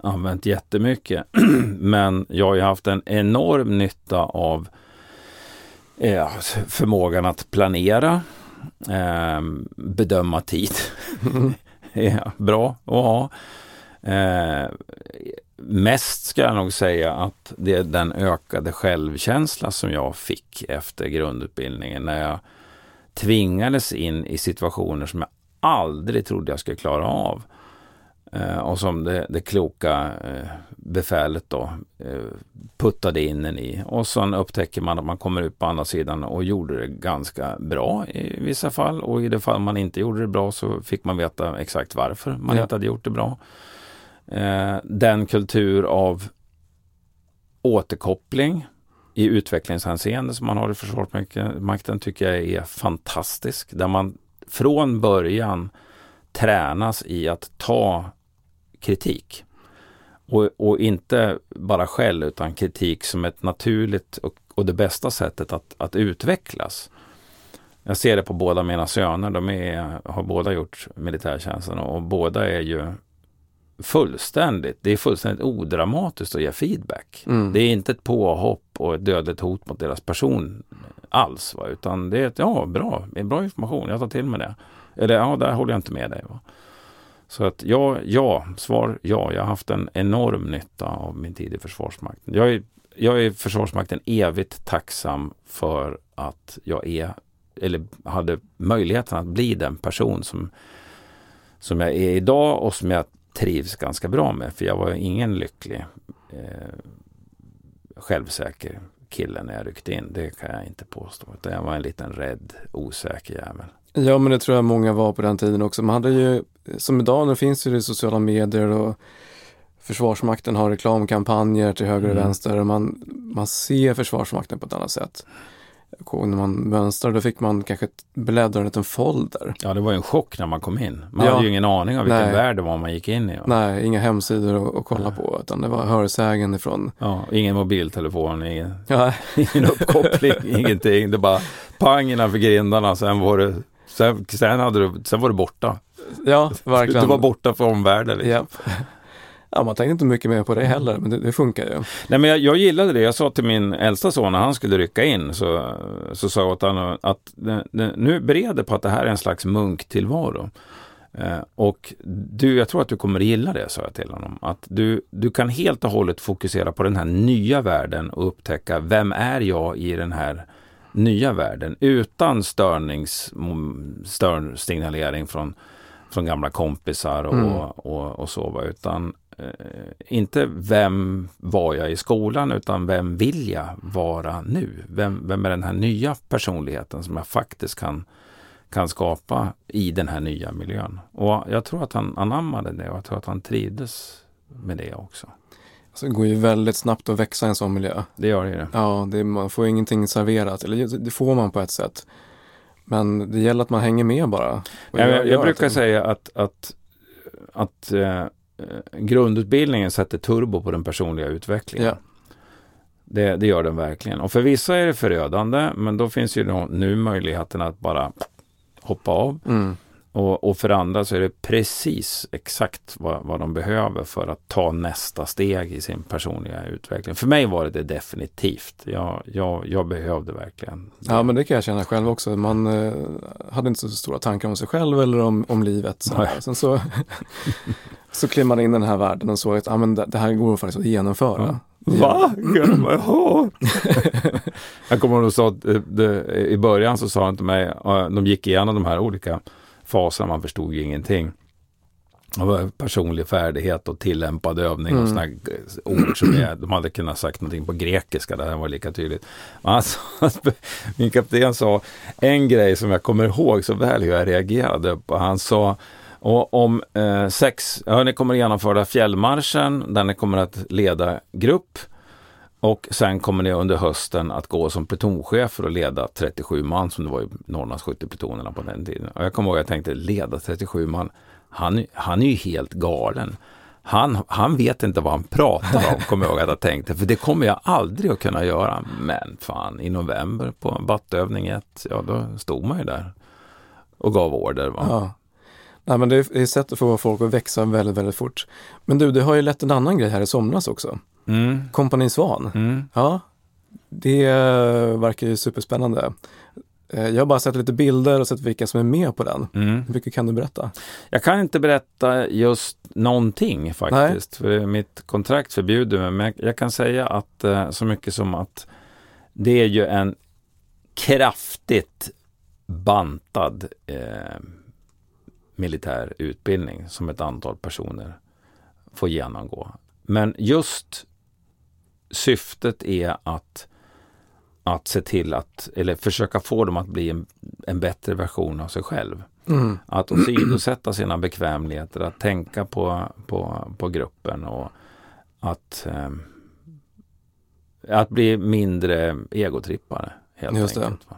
använt jättemycket. (clears throat) Men jag har ju haft en enorm nytta av eh, förmågan att planera, eh, bedöma tid. (laughs) är bra att ha. Eh, mest ska jag nog säga att det är den ökade självkänsla som jag fick efter grundutbildningen när jag tvingades in i situationer som jag aldrig trodde jag skulle klara av. Eh, och som det, det kloka eh, befälet då eh, puttade in en i. Och sen upptäcker man att man kommer ut på andra sidan och gjorde det ganska bra i vissa fall. Och i det fall man inte gjorde det bra så fick man veta exakt varför man ja. inte hade gjort det bra. Eh, den kultur av återkoppling i utvecklingshänseende som man har i Försvarsmakten tycker jag är fantastisk. Där man från början tränas i att ta kritik. Och, och inte bara skäll utan kritik som ett naturligt och, och det bästa sättet att, att utvecklas. Jag ser det på båda mina söner. De är, har båda gjort militärtjänsten och båda är ju fullständigt, det är fullständigt odramatiskt att ge feedback. Mm. Det är inte ett påhopp och ett dödligt hot mot deras person alls. Va? Utan det är ett, ja bra, bra information, jag tar till mig det. Eller ja, där håller jag inte med dig. Va? Så att ja, ja, svar ja. Jag har haft en enorm nytta av min tid i Försvarsmakten. Jag är, jag är Försvarsmakten evigt tacksam för att jag är, eller hade möjligheten att bli den person som, som jag är idag och som jag trivs ganska bra med. För jag var ingen lycklig, eh, självsäker kille när jag ryckte in. Det kan jag inte påstå. Utan jag var en liten rädd, osäker jävel. Ja, men det tror jag många var på den tiden också. Man hade ju, som idag, nu finns det i sociala medier och Försvarsmakten har reklamkampanjer till höger och mm. vänster. Och man, man ser Försvarsmakten på ett annat sätt. Och när man mönstrade fick man kanske bläddra en liten folder. Ja, det var ju en chock när man kom in. Man ja. hade ju ingen aning om vilken Nej. värld det var man gick in i. Nej, inga hemsidor att, kolla Nej. på, utan det var hörsägen ifrån. Ja, ingen mobiltelefon, ingen, (laughs) ja. ingen uppkoppling, (laughs) ingenting. Det bara pang innanför grindarna, sen var det Sen, sen, hade du, sen var du borta. Ja, (laughs) verkligen. Du var borta från omvärlden. Liksom. Ja. Ja, man tänkte inte mycket mer på det heller, men det, det funkar ju. Nej, men jag, jag, gillade det. Jag sa till min äldsta son när han skulle rycka in, så, så sa jag åt honom att det, det, nu bereder på att det här är en slags munktillvaro. Eh, och du, jag tror att du kommer gilla det, sa jag till honom. Att du, du kan helt och hållet fokusera på den här nya världen och upptäcka vem är jag i den här nya världen utan störnings, störsignalering från, från gamla kompisar och, mm. och, och, och så. Utan inte vem var jag i skolan utan vem vill jag vara nu? Vem, vem är den här nya personligheten som jag faktiskt kan, kan skapa i den här nya miljön? Och jag tror att han anammade det och jag tror att han trivdes med det också. Alltså, det går ju väldigt snabbt att växa i en sån miljö. Det gör det. Ja, det, man får ingenting serverat. Eller det får man på ett sätt. Men det gäller att man hänger med bara. Ja, jag, jag brukar säga att, att, att eh, grundutbildningen sätter turbo på den personliga utvecklingen. Ja. Det, det, gör den verkligen. Och för vissa är det förödande, men då finns ju nu möjligheten att bara hoppa av. Mm. Och, och, för andra så är det precis exakt vad, vad de behöver för att ta nästa steg i sin personliga utveckling. För mig var det det definitivt. Jag, jag, jag behövde verkligen. Ja men det kan jag känna själv också. Man eh, hade inte så stora tankar om sig själv eller om, om livet. Så Sen så, (laughs) så klev man in i den här världen och såg att ah, men det, det här går faktiskt att genomföra. Ja. Va? (laughs) jag kommer ihåg att sa att i början så sa han till mig, de gick igenom de här olika faserna, man förstod ju ingenting. Det var personlig färdighet och tillämpad övning mm. och sådana ord som är, de hade kunnat sagt någonting på grekiska, det här var lika tydligt. Alltså, (laughs) min kapten sa en grej som jag kommer ihåg så väl hur jag reagerade på. Han sa och om eh, sex, ja, ni kommer att genomföra fjällmarschen där ni kommer att leda grupp och sen kommer ni under hösten att gå som plutonchefer och leda 37 man som det var i Norrlands skytteplutonerna på den tiden. Och jag kommer ihåg att jag tänkte leda 37 man. Han, han är ju helt galen. Han, han vet inte vad han pratar om, (laughs) kommer jag ihåg att jag tänkte. För det kommer jag aldrig att kunna göra. Men fan, i november på battövning 1, ja då stod man ju där och gav order. Va? Ja. Nej, men det är ett sätt att få folk att växa väldigt, väldigt fort. Men du, det har ju lett en annan grej här i somras också. Mm. Kompani Svan. Mm. Ja, det verkar ju superspännande. Eh, jag har bara sett lite bilder och sett vilka som är med på den. Mm. Hur mycket kan du berätta? Jag kan inte berätta just någonting faktiskt. Nej. För mitt kontrakt förbjuder mig. Men jag kan säga att eh, så mycket som att det är ju en kraftigt bantad eh, militär utbildning som ett antal personer få genomgå. Men just syftet är att, att se till att, eller försöka få dem att bli en, en bättre version av sig själv. Mm. Att åsidosätta sina bekvämligheter, att tänka på, på, på gruppen och att, eh, att bli mindre egotrippare. Helt Just det. enkelt. va.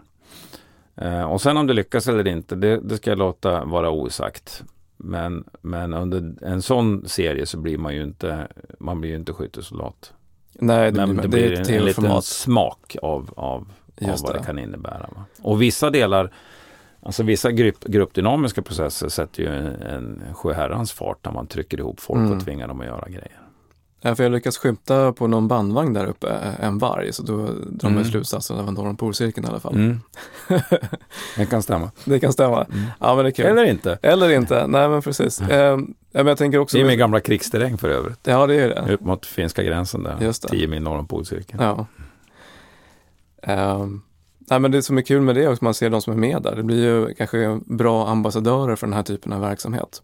Eh, och sen om det lyckas eller inte, det, det ska jag låta vara osagt. Men, men under en sån serie så blir man ju inte, man blir ju inte skyttesoldat. Nej, det, Men blir, det det blir ett en, en liten tv-format. smak av, av, av vad det. det. kan innebära. Va? Och vissa delar, alltså vissa grupp, gruppdynamiska processer sätter ju en, en sjöherrans fart när man trycker ihop folk Mm. och tvingar dem att göra grejer. Ja, för jag lyckas skymta på någon bandvagn där uppe eh, en varg, så då drar man Mm. slutsatsen av norr om polcirkeln i alla fall. Mm. (laughs) det kan stämma. Det kan stämma. Mm. Ja, men det är kul. Eller inte. Eller inte, nej men precis. (laughs) Eh, ja, men jag tänker också... Det är min gamla krigsterräng för övrigt. Ja, det är det. Upp mot finska gränsen där. Just det. 10 mil norr om polcirkeln. Ja. Um, nej, men det som är kul med det är att man ser de som är med där. Det blir ju kanske bra ambassadörer för den här typen av verksamhet.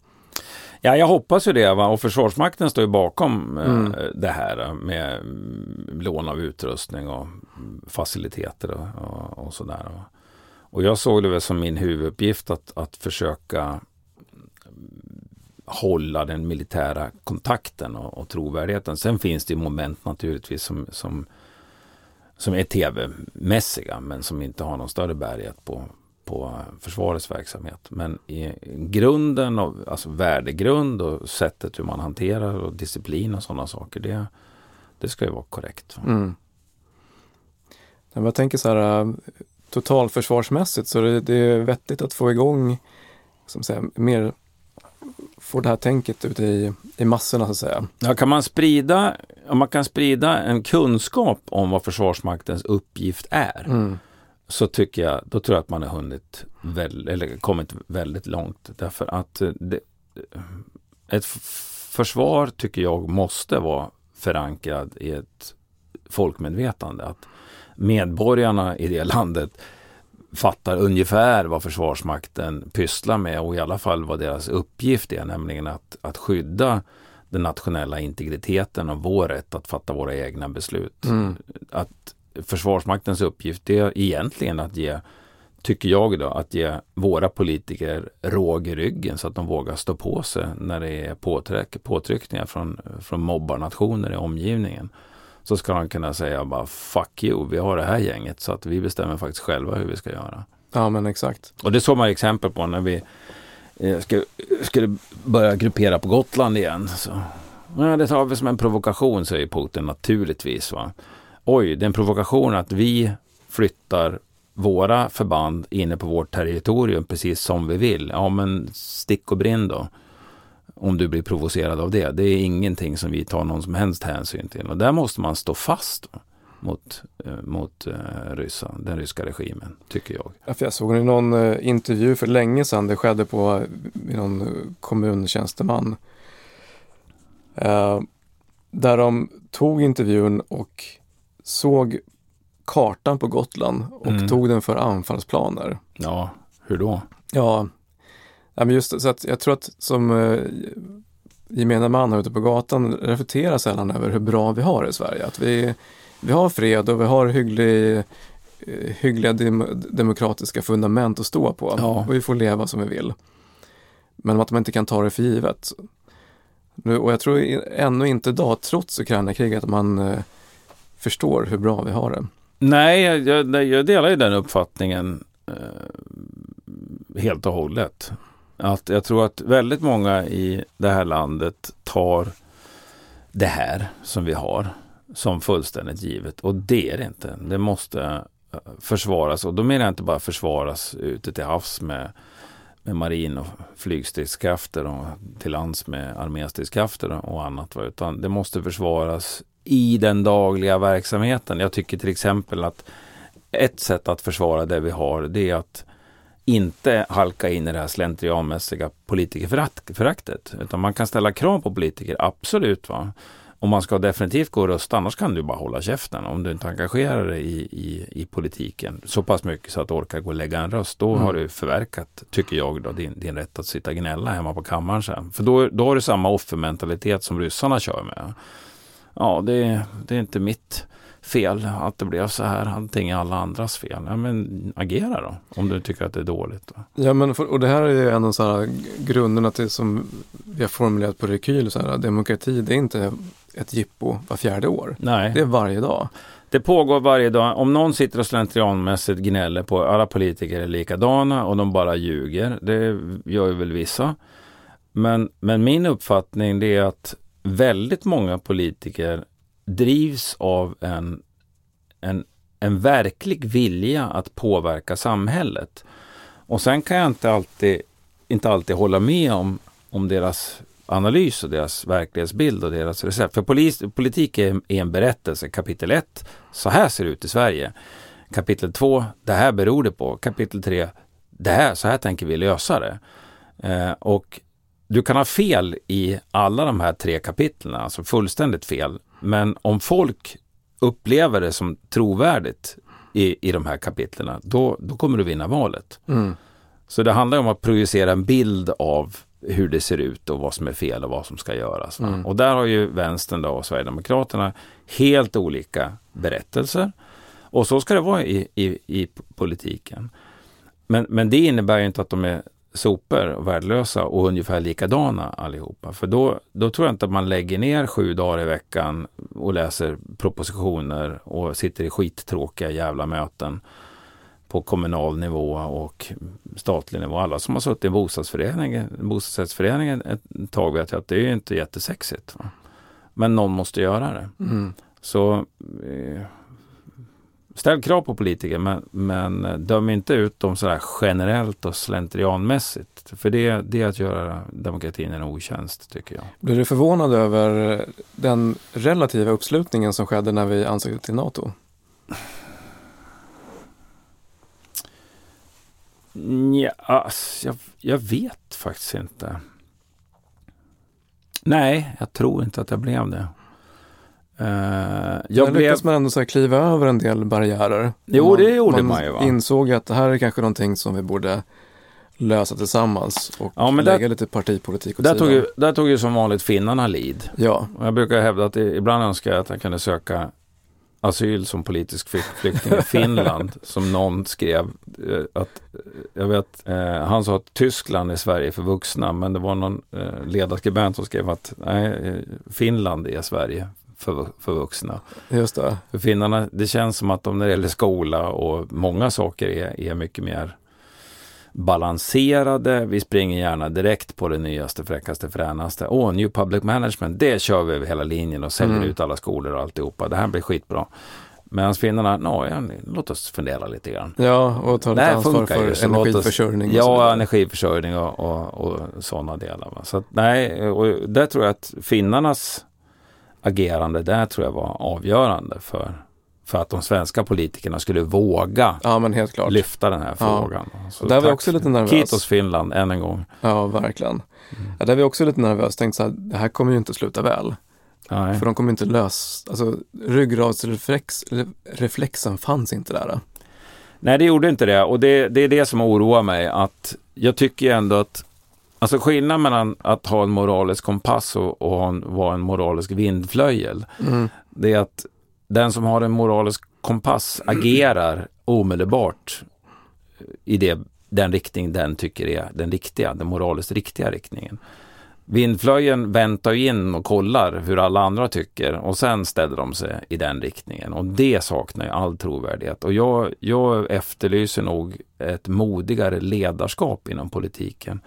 Ja, jag hoppas ju det. Va? Och Försvarsmakten står ju bakom eh, Mm. det här med lån av utrustning och faciliteter och, och, och sådär. Och, jag såg det väl som min huvuduppgift att, att försöka hålla den militära kontakten och, och trovärdigheten. Sen finns det ju moment naturligtvis som, som, som är tv-mässiga men som inte har någon större bärighet på, på försvarets verksamhet. Men i grunden, och, alltså värdegrund och sättet hur man hanterar och disciplin och sådana saker, det, det ska ju vara korrekt. Mm. Jag tänker så här, äh, totalförsvarsmässigt så det, det är vettigt att få igång, som säger, mer, få det här tänket ute i, i massorna så att säga. Ja, kan man sprida, om man kan sprida en kunskap om vad Försvarsmaktens uppgift är, Mm. Så tycker jag, då tror jag att man har hunnit väl, eller kommit väldigt långt. Därför att eh, det, ett f- försvar tycker jag måste vara förankrad i ett folkmedvetande. Att medborgarna i det (laughs) landet fattar ungefär vad Försvarsmakten pysslar med och i alla fall vad deras uppgift är, nämligen att, att skydda den nationella integriteten och vår rätt att fatta våra egna beslut Mm. att Försvarsmaktens uppgift är egentligen att ge, tycker jag då, att ge våra politiker råg i ryggen så att de vågar stå på sig när det är påtryck, påtryckningar från, från mobbarnationer i omgivningen. Så ska de kunna säga bara fuck you, vi har det här gänget så att vi bestämmer faktiskt själva hur vi ska göra. Ja, men exakt. Och det såg man exempel på när vi eh, skulle, skulle börja gruppera på Gotland igen. Så, ja, det tar vi som en provokation, säger Putin naturligtvis. Va? Oj, det är en provokation att vi flyttar våra förband inne på vårt territorium precis som vi vill. Ja, men stick och brinn då. Om du blir provocerad av det. Det är ingenting som vi tar någon som helst hänsyn till. Och där måste man stå fast då, mot, eh, mot eh, ryssa, den ryska regimen, tycker jag. Ja, jag såg i någon eh, intervju för länge sedan, det skedde på eh, någon eh, kommuntjänsteman. Eh, där de tog intervjun och såg kartan på Gotland och Mm. tog den för anfallsplaner. Ja, hur då? Ja, ja men just så att jag tror att som eh, gemene man ute på gatan reflekterar sällan över hur bra vi har det i Sverige. Att vi, vi har fred och vi har hygglig, eh, hyggliga dem, demokratiska fundament att stå på. Ja. Och vi får leva som vi vill. Men att man inte kan ta det för givet. Nu, och jag tror ännu inte idag, trots Ukraina-kriget, att man eh, förstår hur bra vi har det. Nej, jag, jag, jag delar ju den uppfattningen eh, helt och hållet. Att jag tror att väldigt många i det här landet tar det här som vi har som fullständigt givet. Och det är det inte. Det måste eh, försvaras. Och då menar jag inte bara försvaras ute till havs med, med marin och flygstridskrafter och till lands med arméstridskrafter och annat. Utan det måste försvaras i den dagliga verksamheten. Jag tycker till exempel att ett sätt att försvara det vi har det är att inte halka in i det här slentrianmässiga politikerföraktet. Utan man kan ställa krav på politiker, absolut. va. och man ska definitivt gå och rösta, annars kan du bara hålla käften om du inte engagerar dig i, i, i politiken så pass mycket så att du orkar gå och lägga en röst. Då mm. har du förverkat, tycker jag, då, din, din rätt att sitta och gnälla hemma på kammaren sen. För då, då har du samma offermentalitet som ryssarna kör med. Ja, det, det är inte mitt fel att det blev så här. Allting är alla andras fel. Ja, men agera då, om du tycker att det är dåligt. Då. Ja, men för, och det här är ju en av så här grunderna till som vi har formulerat på Rekyl. Så här, demokrati, det är inte ett jippo var fjärde år. Nej. Det är varje dag. Det pågår varje dag. Om någon sitter och slentrianmässigt gnäller på alla politiker är likadana och de bara ljuger. Det gör ju väl vissa. Men, men min uppfattning det är att väldigt många politiker drivs av en, en, en verklig vilja att påverka samhället. Och sen kan jag inte alltid, inte alltid hålla med om, om deras analys och deras verklighetsbild och deras recept. För polis, politik är, är en berättelse. Kapitel 1, så här ser det ut i Sverige. Kapitel 2, det här beror det på. Kapitel 3, det här, så här tänker vi lösa det. Eh, och du kan ha fel i alla de här tre kapitlen, alltså fullständigt fel. Men om folk upplever det som trovärdigt i, i de här kapitlen, då, då kommer du vinna valet. Mm. Så det handlar om att projicera en bild av hur det ser ut och vad som är fel och vad som ska göras. Mm. Och där har ju vänstern då och Sverigedemokraterna helt olika berättelser. Och så ska det vara i, i, i politiken. Men, men det innebär ju inte att de är sopor och värdelösa och ungefär likadana allihopa. För då, då tror jag inte att man lägger ner sju dagar i veckan och läser propositioner och sitter i skittråkiga jävla möten på kommunal nivå och statlig nivå. Alla som har suttit i en bostadsförening, bostadsrättsförening ett tag vet jag att det är inte jättesexigt. Va? Men någon måste göra det. Mm. Så eh, ställ krav på politiker men, men eh, döm inte ut dem sådär generellt och slentrianmässigt. För det, det är att göra demokratin en otjänst tycker jag. Blir du förvånad över den relativa uppslutningen som skedde när vi ansökte till NATO? Ja, jag, jag vet faktiskt inte. Nej, jag tror inte att jag blev det. Uh, jag Men blev... lyckas man ändå så kliva över en del barriärer. Jo, man, det gjorde man, man ju. Va? insåg att det här är kanske någonting som vi borde lösa tillsammans och ja, lägga där, lite partipolitik åt där sidan. Tog ju, där tog ju som vanligt finnarna lid. Ja. Och jag brukar hävda att ibland önskar jag att jag kunde söka asyl som politisk flykting i (laughs) Finland som någon skrev eh, att jag vet, eh, han sa att Tyskland är Sverige för vuxna men det var någon eh, ledarskribent som skrev att nej, Finland är Sverige för, för vuxna. Just det. För finnarna, det känns som att de när det gäller skola och många saker är, är mycket mer balanserade. Vi springer gärna direkt på det nyaste, fräckaste, fränaste. Åh, oh, New Public Management, det kör vi över hela linjen och säljer mm. ut alla skolor och alltihopa. Det här blir skitbra. Medan finnarna, no, ja, låt oss fundera lite grann. Ja, och ta lite ansvar för ju, energiförsörjning. Oss, ja, energiförsörjning och, och, och sådana delar. Va? Så att, nej, och där tror jag att finnarnas agerande där tror jag var avgörande för för att de svenska politikerna skulle våga ja, lyfta den här frågan. Ja. Så där var jag också lite nervös. Kitos Finland än en gång. Ja, verkligen. Mm. Ja, där var jag också lite nervös. Tänkte så här, det här kommer ju inte sluta väl. Nej. För de kommer inte lösa, alltså ryggradsreflexen fanns inte där. Nej, det gjorde inte det och det, det är det som oroar mig att jag tycker ändå att Alltså skillnaden mellan att ha en moralisk kompass och, och vara en moralisk vindflöjel. Mm. Det är att den som har en moralisk kompass agerar omedelbart i det, den riktning den tycker är den riktiga, den moraliskt riktiga riktningen. Vindflöjen väntar in och kollar hur alla andra tycker och sen ställer de sig i den riktningen och det saknar ju all trovärdighet. Och jag, jag efterlyser nog ett modigare ledarskap inom politiken.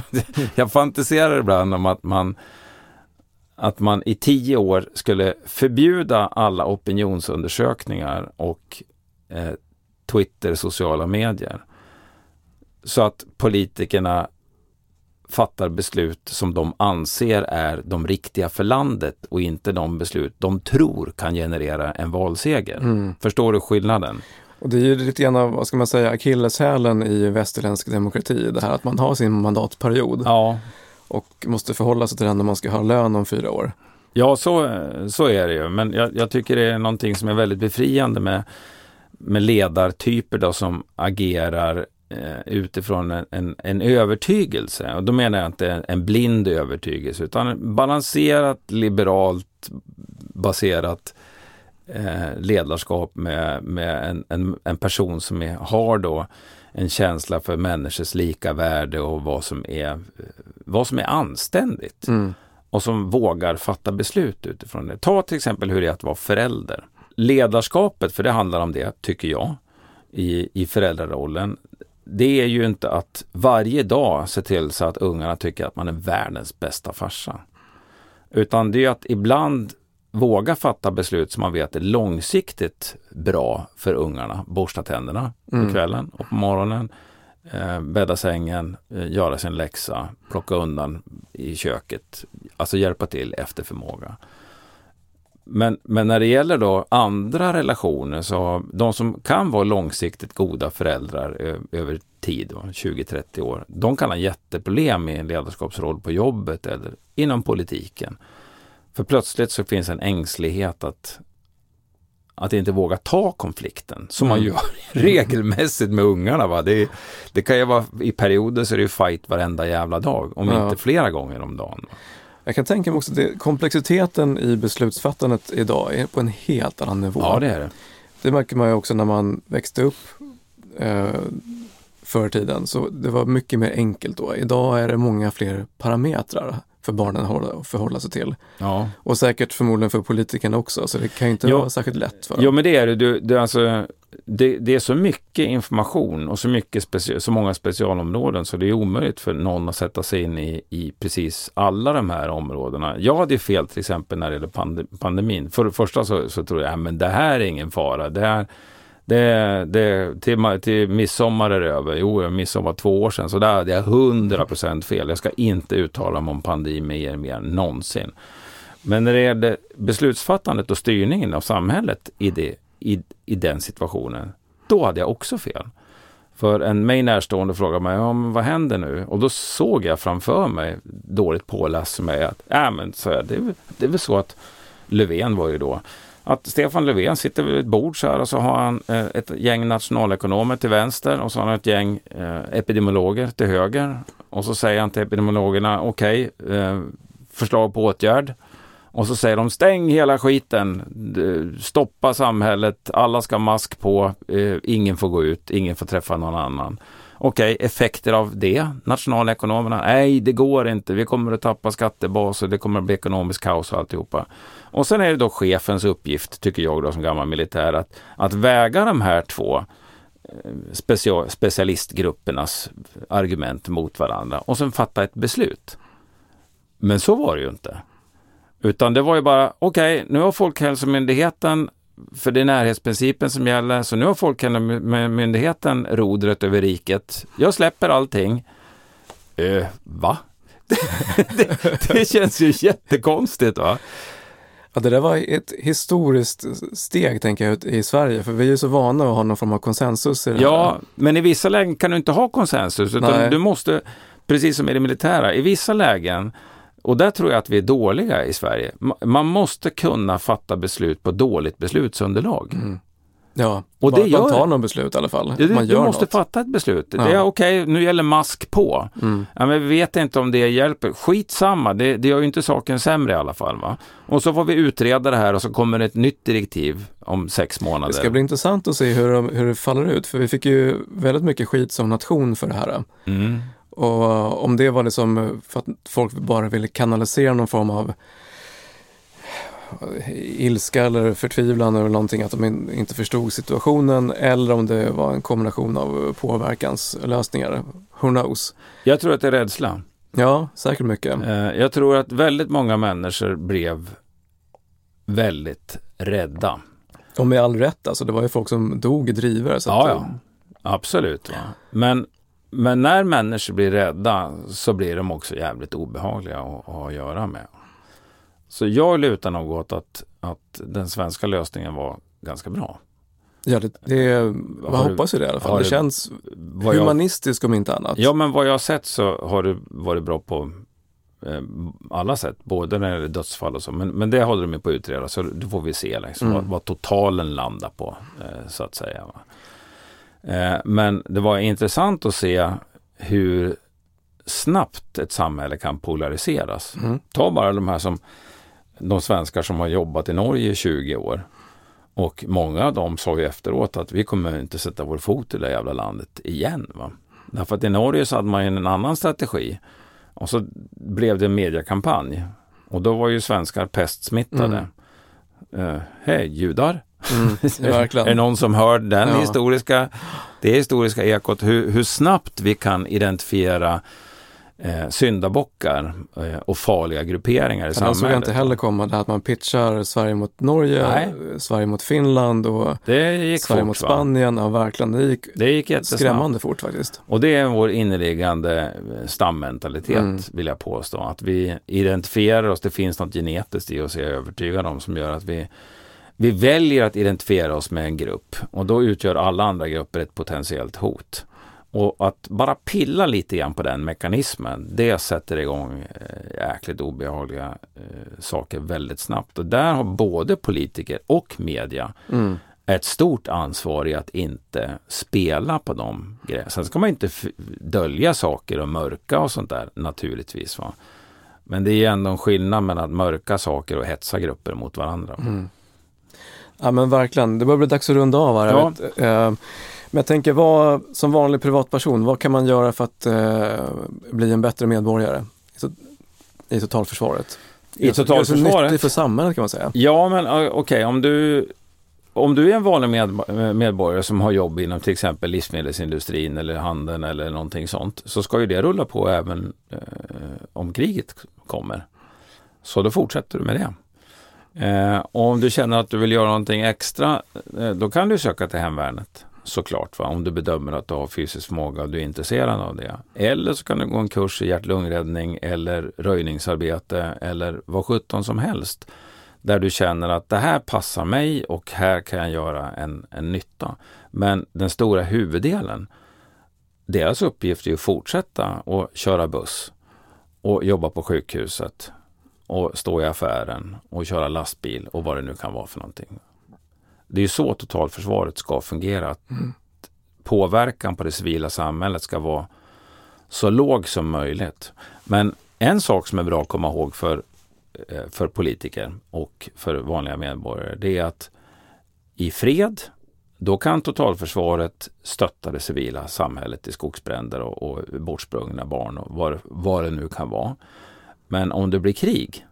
(laughs) jag fantiserar ibland om att man att man i tio år skulle förbjuda alla opinionsundersökningar och eh, Twitter, sociala medier. Så att politikerna fattar beslut som de anser är de riktiga för landet och inte de beslut de tror kan generera en valseger. Mm. Förstår du skillnaden? Och det är ju lite grann av, vad ska man säga, akilleshälen i västerländsk demokrati. Det här att man har sin mandatperiod. Ja och måste förhålla sig till den när man ska ha lön om fyra år. Ja, så, så är det ju. Men jag, jag, tycker det är någonting som är väldigt befriande med, med ledartyper då som agerar eh, utifrån en, en, en, övertygelse. Och då menar jag inte en blind övertygelse utan balanserat, liberalt baserat eh, ledarskap med, med en, en, en person som är, har då en känsla för människors lika värde och vad som är, vad som är anständigt. Mm. Och som vågar fatta beslut utifrån det. Ta till exempel hur det är att vara förälder. Ledarskapet, för det handlar om det, tycker jag, i, i föräldrarollen. Det är ju inte att varje dag se till så att ungarna tycker att man är världens bästa farsa. Utan det är att ibland våga fatta beslut som man vet är långsiktigt bra för ungarna. Borsta tänderna mm. på kvällen och på morgonen. Eh, bädda sängen, eh, göra sin läxa, plocka undan i köket. Alltså hjälpa till efter förmåga. Men, men när det gäller då andra relationer så de som kan vara långsiktigt goda föräldrar över tid, 20-30 år, de kan ha jätteproblem i en ledarskapsroll på jobbet eller inom politiken. För plötsligt så finns en ängslighet att, att inte våga ta konflikten som mm. man gör (laughs) regelmässigt med ungarna. Va? Det, det kan ju vara i perioder så är det fight varenda jävla dag, om ja. inte flera gånger om dagen. Va? Jag kan tänka mig också att komplexiteten i beslutsfattandet idag är på en helt annan nivå. Ja, det är det. Det märker man ju också när man växte upp eh, förr i tiden. Så det var mycket mer enkelt då. Idag är det många fler parametrar för barnen att förhålla sig till. Ja. Och säkert förmodligen för politikerna också, så det kan ju inte jo, vara särskilt lätt för dem. Jo, men det är det. Du, du, alltså, det, det är så mycket information och så, mycket speci så många specialområden så det är omöjligt för någon att sätta sig in i, i precis alla de här områdena. Jag hade fel till exempel när det gäller pandemin. För det första så, så tror jag att det här är ingen fara. Det här, det, det, till, till midsommar är det över. Jo, midsommar två år sedan. Så där hade jag 100% fel. Jag ska inte uttala mig om pandemi mer någonsin. Men när det gäller beslutsfattandet och styrningen av samhället i, det, i, i den situationen, då hade jag också fel. För en mig närstående frågade mig, ja, men vad händer nu? Och då såg jag framför mig, dåligt påläst mig, att äh, men, så är det, det är väl så att Löfven var ju då att Stefan Löfven sitter vid ett bord så här och så har han eh, ett gäng nationalekonomer till vänster och så har han ett gäng eh, epidemiologer till höger. Och så säger han till epidemiologerna, okej, okay, eh, förslag på åtgärd. Och så säger de stäng hela skiten, stoppa samhället, alla ska ha mask på, eh, ingen får gå ut, ingen får träffa någon annan. Okej, okay, effekter av det, nationalekonomerna, nej det går inte, vi kommer att tappa skattebaser, det kommer att bli ekonomisk kaos och alltihopa. Och sen är det då chefens uppgift, tycker jag då som gammal militär, att, att väga de här två eh, special, specialistgruppernas argument mot varandra och sen fatta ett beslut. Men så var det ju inte. Utan det var ju bara, okej, okay, nu har Folkhälsomyndigheten, för det är närhetsprincipen som gäller, så nu har Folkhälsomyndigheten rodret över riket. Jag släpper allting. Öh, va? (laughs) det, det, känns ju jättekonstigt va? Ja, det där var ett historiskt steg, tänker jag, i Sverige, för vi är ju så vana att ha någon form av konsensus. I det ja, här. men i vissa lägen kan du inte ha konsensus, utan Nej. du måste, precis som i det militära, i vissa lägen och där tror jag att vi är dåliga i Sverige. Man måste kunna fatta beslut på dåligt beslutsunderlag. Mm. Ja, och det gör... man tar något beslut i alla fall. Du, man du måste något. fatta ett beslut. Ja. Det är okej, okay, nu gäller mask på. Mm. Ja, men vi vet inte om det hjälper. Skitsamma, det, det gör ju inte saken sämre i alla fall. Va? Och så får vi utreda det här och så kommer det ett nytt direktiv om sex månader. Det ska bli intressant att se hur, de, hur det faller ut, för vi fick ju väldigt mycket skit som nation för det här. Mm. Och om det var liksom för att folk bara ville kanalisera någon form av ilska eller förtvivlan eller någonting att de inte förstod situationen eller om det var en kombination av påverkanslösningar. Who knows? Jag tror att det är rädsla. Ja, säkert mycket. Eh, jag tror att väldigt många människor blev väldigt rädda. Och med all rätt, alltså det var ju folk som dog i drivor. Så ja, ja, absolut. Va? Men, men när människor blir rädda så blir de också jävligt obehagliga att ha att göra med. Så jag lutar nog åt att, att den svenska lösningen var ganska bra. Ja, det, det man hoppas ju det i alla fall. Det, det känns humanistiskt om inte annat. Ja, men vad jag har sett så har det varit bra på eh, alla sätt, både när det gäller dödsfall och så. Men, men det håller de på att utreda så då får vi se liksom, Mm. vad, vad totalen landar på eh, så att säga. Eh, men det var intressant att se hur snabbt ett samhälle kan polariseras. Mm. Ta bara de här som de svenskar som har jobbat i Norge i 20 år. Och många av dem sa ju efteråt att vi kommer inte sätta vår fot i det jävla landet igen. Va? Därför att i Norge så hade man ju en annan strategi. Och så blev det en mediekampanj. Och då var ju svenskar pestsmittade. Eh, Hej judar! Mm. (laughs) Är det någon som hör den Ja. historiska, det historiska ekot? Hur, hur snabbt vi kan identifiera eh, syndabockar eh, och farliga grupperingar i Ja, Den såg jag samhället. inte heller komma, det här att man pitchar Sverige mot Norge, Nej. Sverige mot Finland och Det gick Sverige fort, mot va? Spanien. Ja, verkligen. Det gick Det gick jättesnabbt. skrämmande fort faktiskt. Och det är vår inneliggande eh, stammentalitet Mm. vill jag påstå. Att vi identifierar oss, det finns något genetiskt i oss, är jag övertygad om, som gör att vi, vi väljer att identifiera oss med en grupp. Och då utgör alla andra grupper ett potentiellt hot. Och att bara pilla lite grann på den mekanismen, det sätter igång eh, jäkligt obehagliga eh, saker väldigt snabbt. Och där har både politiker och media Mm. ett stort ansvar i att inte spela på de grejerna. Sen ska man inte dölja saker och mörka och sånt där naturligtvis. Va? Men det är ändå en skillnad mellan att mörka saker och hetsa grupper mot varandra. Mm. Ja men verkligen, det börjar bli dags att runda av här. Ja. Men jag tänker, vad, som vanlig privatperson, vad kan man göra för att eh, bli en bättre medborgare i, to- i totalförsvaret? I Gör så totalförsvaret? nyttig för samhället kan man säga. Ja, men okej, om du om du är en vanlig med, medborgare som har jobb inom till exempel livsmedelsindustrin eller handeln eller någonting sånt så ska ju det rulla på även eh, om kriget kommer. Så då fortsätter du med det. Eh, om du känner att du vill göra någonting extra eh, då kan du söka till hemvärnet såklart. Va? Om du bedömer att du har fysisk förmåga och du är intresserad av det. Eller så kan du gå en kurs i hjärt-lungräddning eller röjningsarbete eller vad sjutton som helst där du känner att det här passar mig och här kan jag göra en, en nytta. Men den stora huvuddelen, deras uppgift är att fortsätta och köra buss och jobba på sjukhuset och stå i affären och köra lastbil och vad det nu kan vara för någonting. Det är ju så totalförsvaret ska fungera. Att Mm. Påverkan på det civila samhället ska vara så låg som möjligt. Men en sak som är bra att komma ihåg för eh, för politiker och för vanliga medborgare, det är att i fred, då kan totalförsvaret stötta det civila samhället i skogsbränder och, och bortsprungna barn och vad, vad det nu kan vara. Men om det blir krig,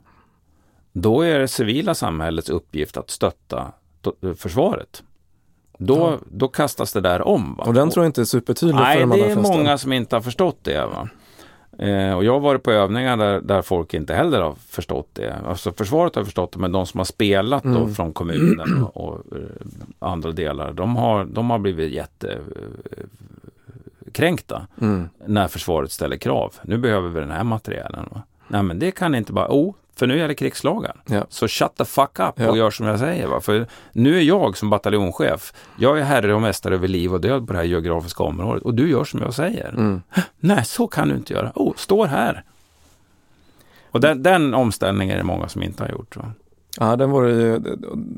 då är det civila samhällets uppgift att stötta försvaret. Då, Ja. då kastas det där om. Va? Och den tror jag inte är supertydlig för Nej, de det är flesta. många som inte har förstått det. Va? Eh, och jag har varit på övningar där, där folk inte heller har förstått det. Alltså försvaret har förstått det, men de som har spelat då Mm. från kommunen och, och eh, andra delar, de har, de har blivit jättekränkta Mm. när försvaret ställer krav. Nu behöver vi den här materialen. Va? Nej, men det kan inte bara, oh, för nu är det krigslagar. Ja. Så shut the fuck up Ja. och gör som jag säger. Va? För nu är jag som bataljonschef, jag är herre och mästare över liv och död på det här geografiska området och du gör som jag säger. Mm. Nej, så kan du inte göra. Oh, står här. Och den, den omställningen är det många som inte har gjort. Va? Ja, den vore ju,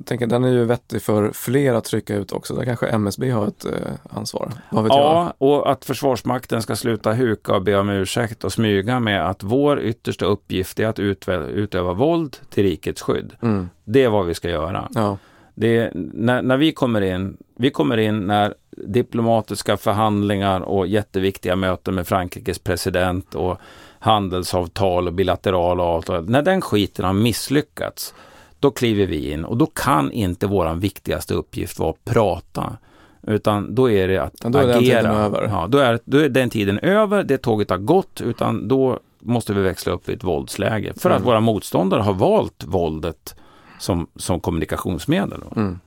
tänker, den är ju vettig för fler att trycka ut också. Där kanske MSB har ett eh, ansvar. Vet jag? Ja, och att Försvarsmakten ska sluta huka och be om ursäkt och smyga med att vår yttersta uppgift är att utöva, våld till rikets skydd. Mm. Det är vad vi ska göra. Ja. Det är, när, när vi kommer in, vi kommer in när diplomatiska förhandlingar och jätteviktiga möten med Frankrikes president och handelsavtal och bilaterala avtal. När den skiten har misslyckats, då kliver vi in och då kan inte våran viktigaste uppgift vara att prata. Utan då är det att Ja, då är den agera. tiden över. Ja, då, är, då är den tiden över, det tåget har gått, utan då måste vi växla upp i ett våldsläge. För att Mm. våra motståndare har valt våldet som, som kommunikationsmedel. Mm.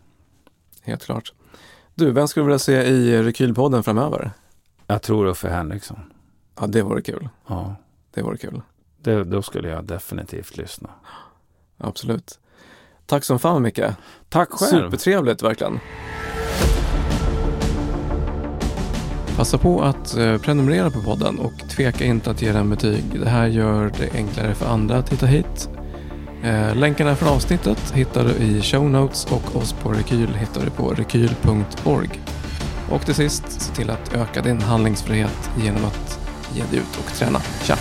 Helt klart. Du, vem skulle du vilja se i Rekylpodden framöver? Jag tror Uffe Henriksson. Ja, det vore kul. Ja, Det vore kul. det, då skulle jag definitivt lyssna. Absolut. Tack som fan Micke. Tack själv. Supertrevligt verkligen. Passa på att eh, prenumerera på podden och tveka inte att ge den betyg. Det här gör det enklare för andra att hitta hit. Eh, länkarna från avsnittet hittar du i show notes och oss på Rekyl hittar du på rekyl.org. Och till sist, se till att öka din handlingsfrihet genom att ge dig ut och träna. Tja!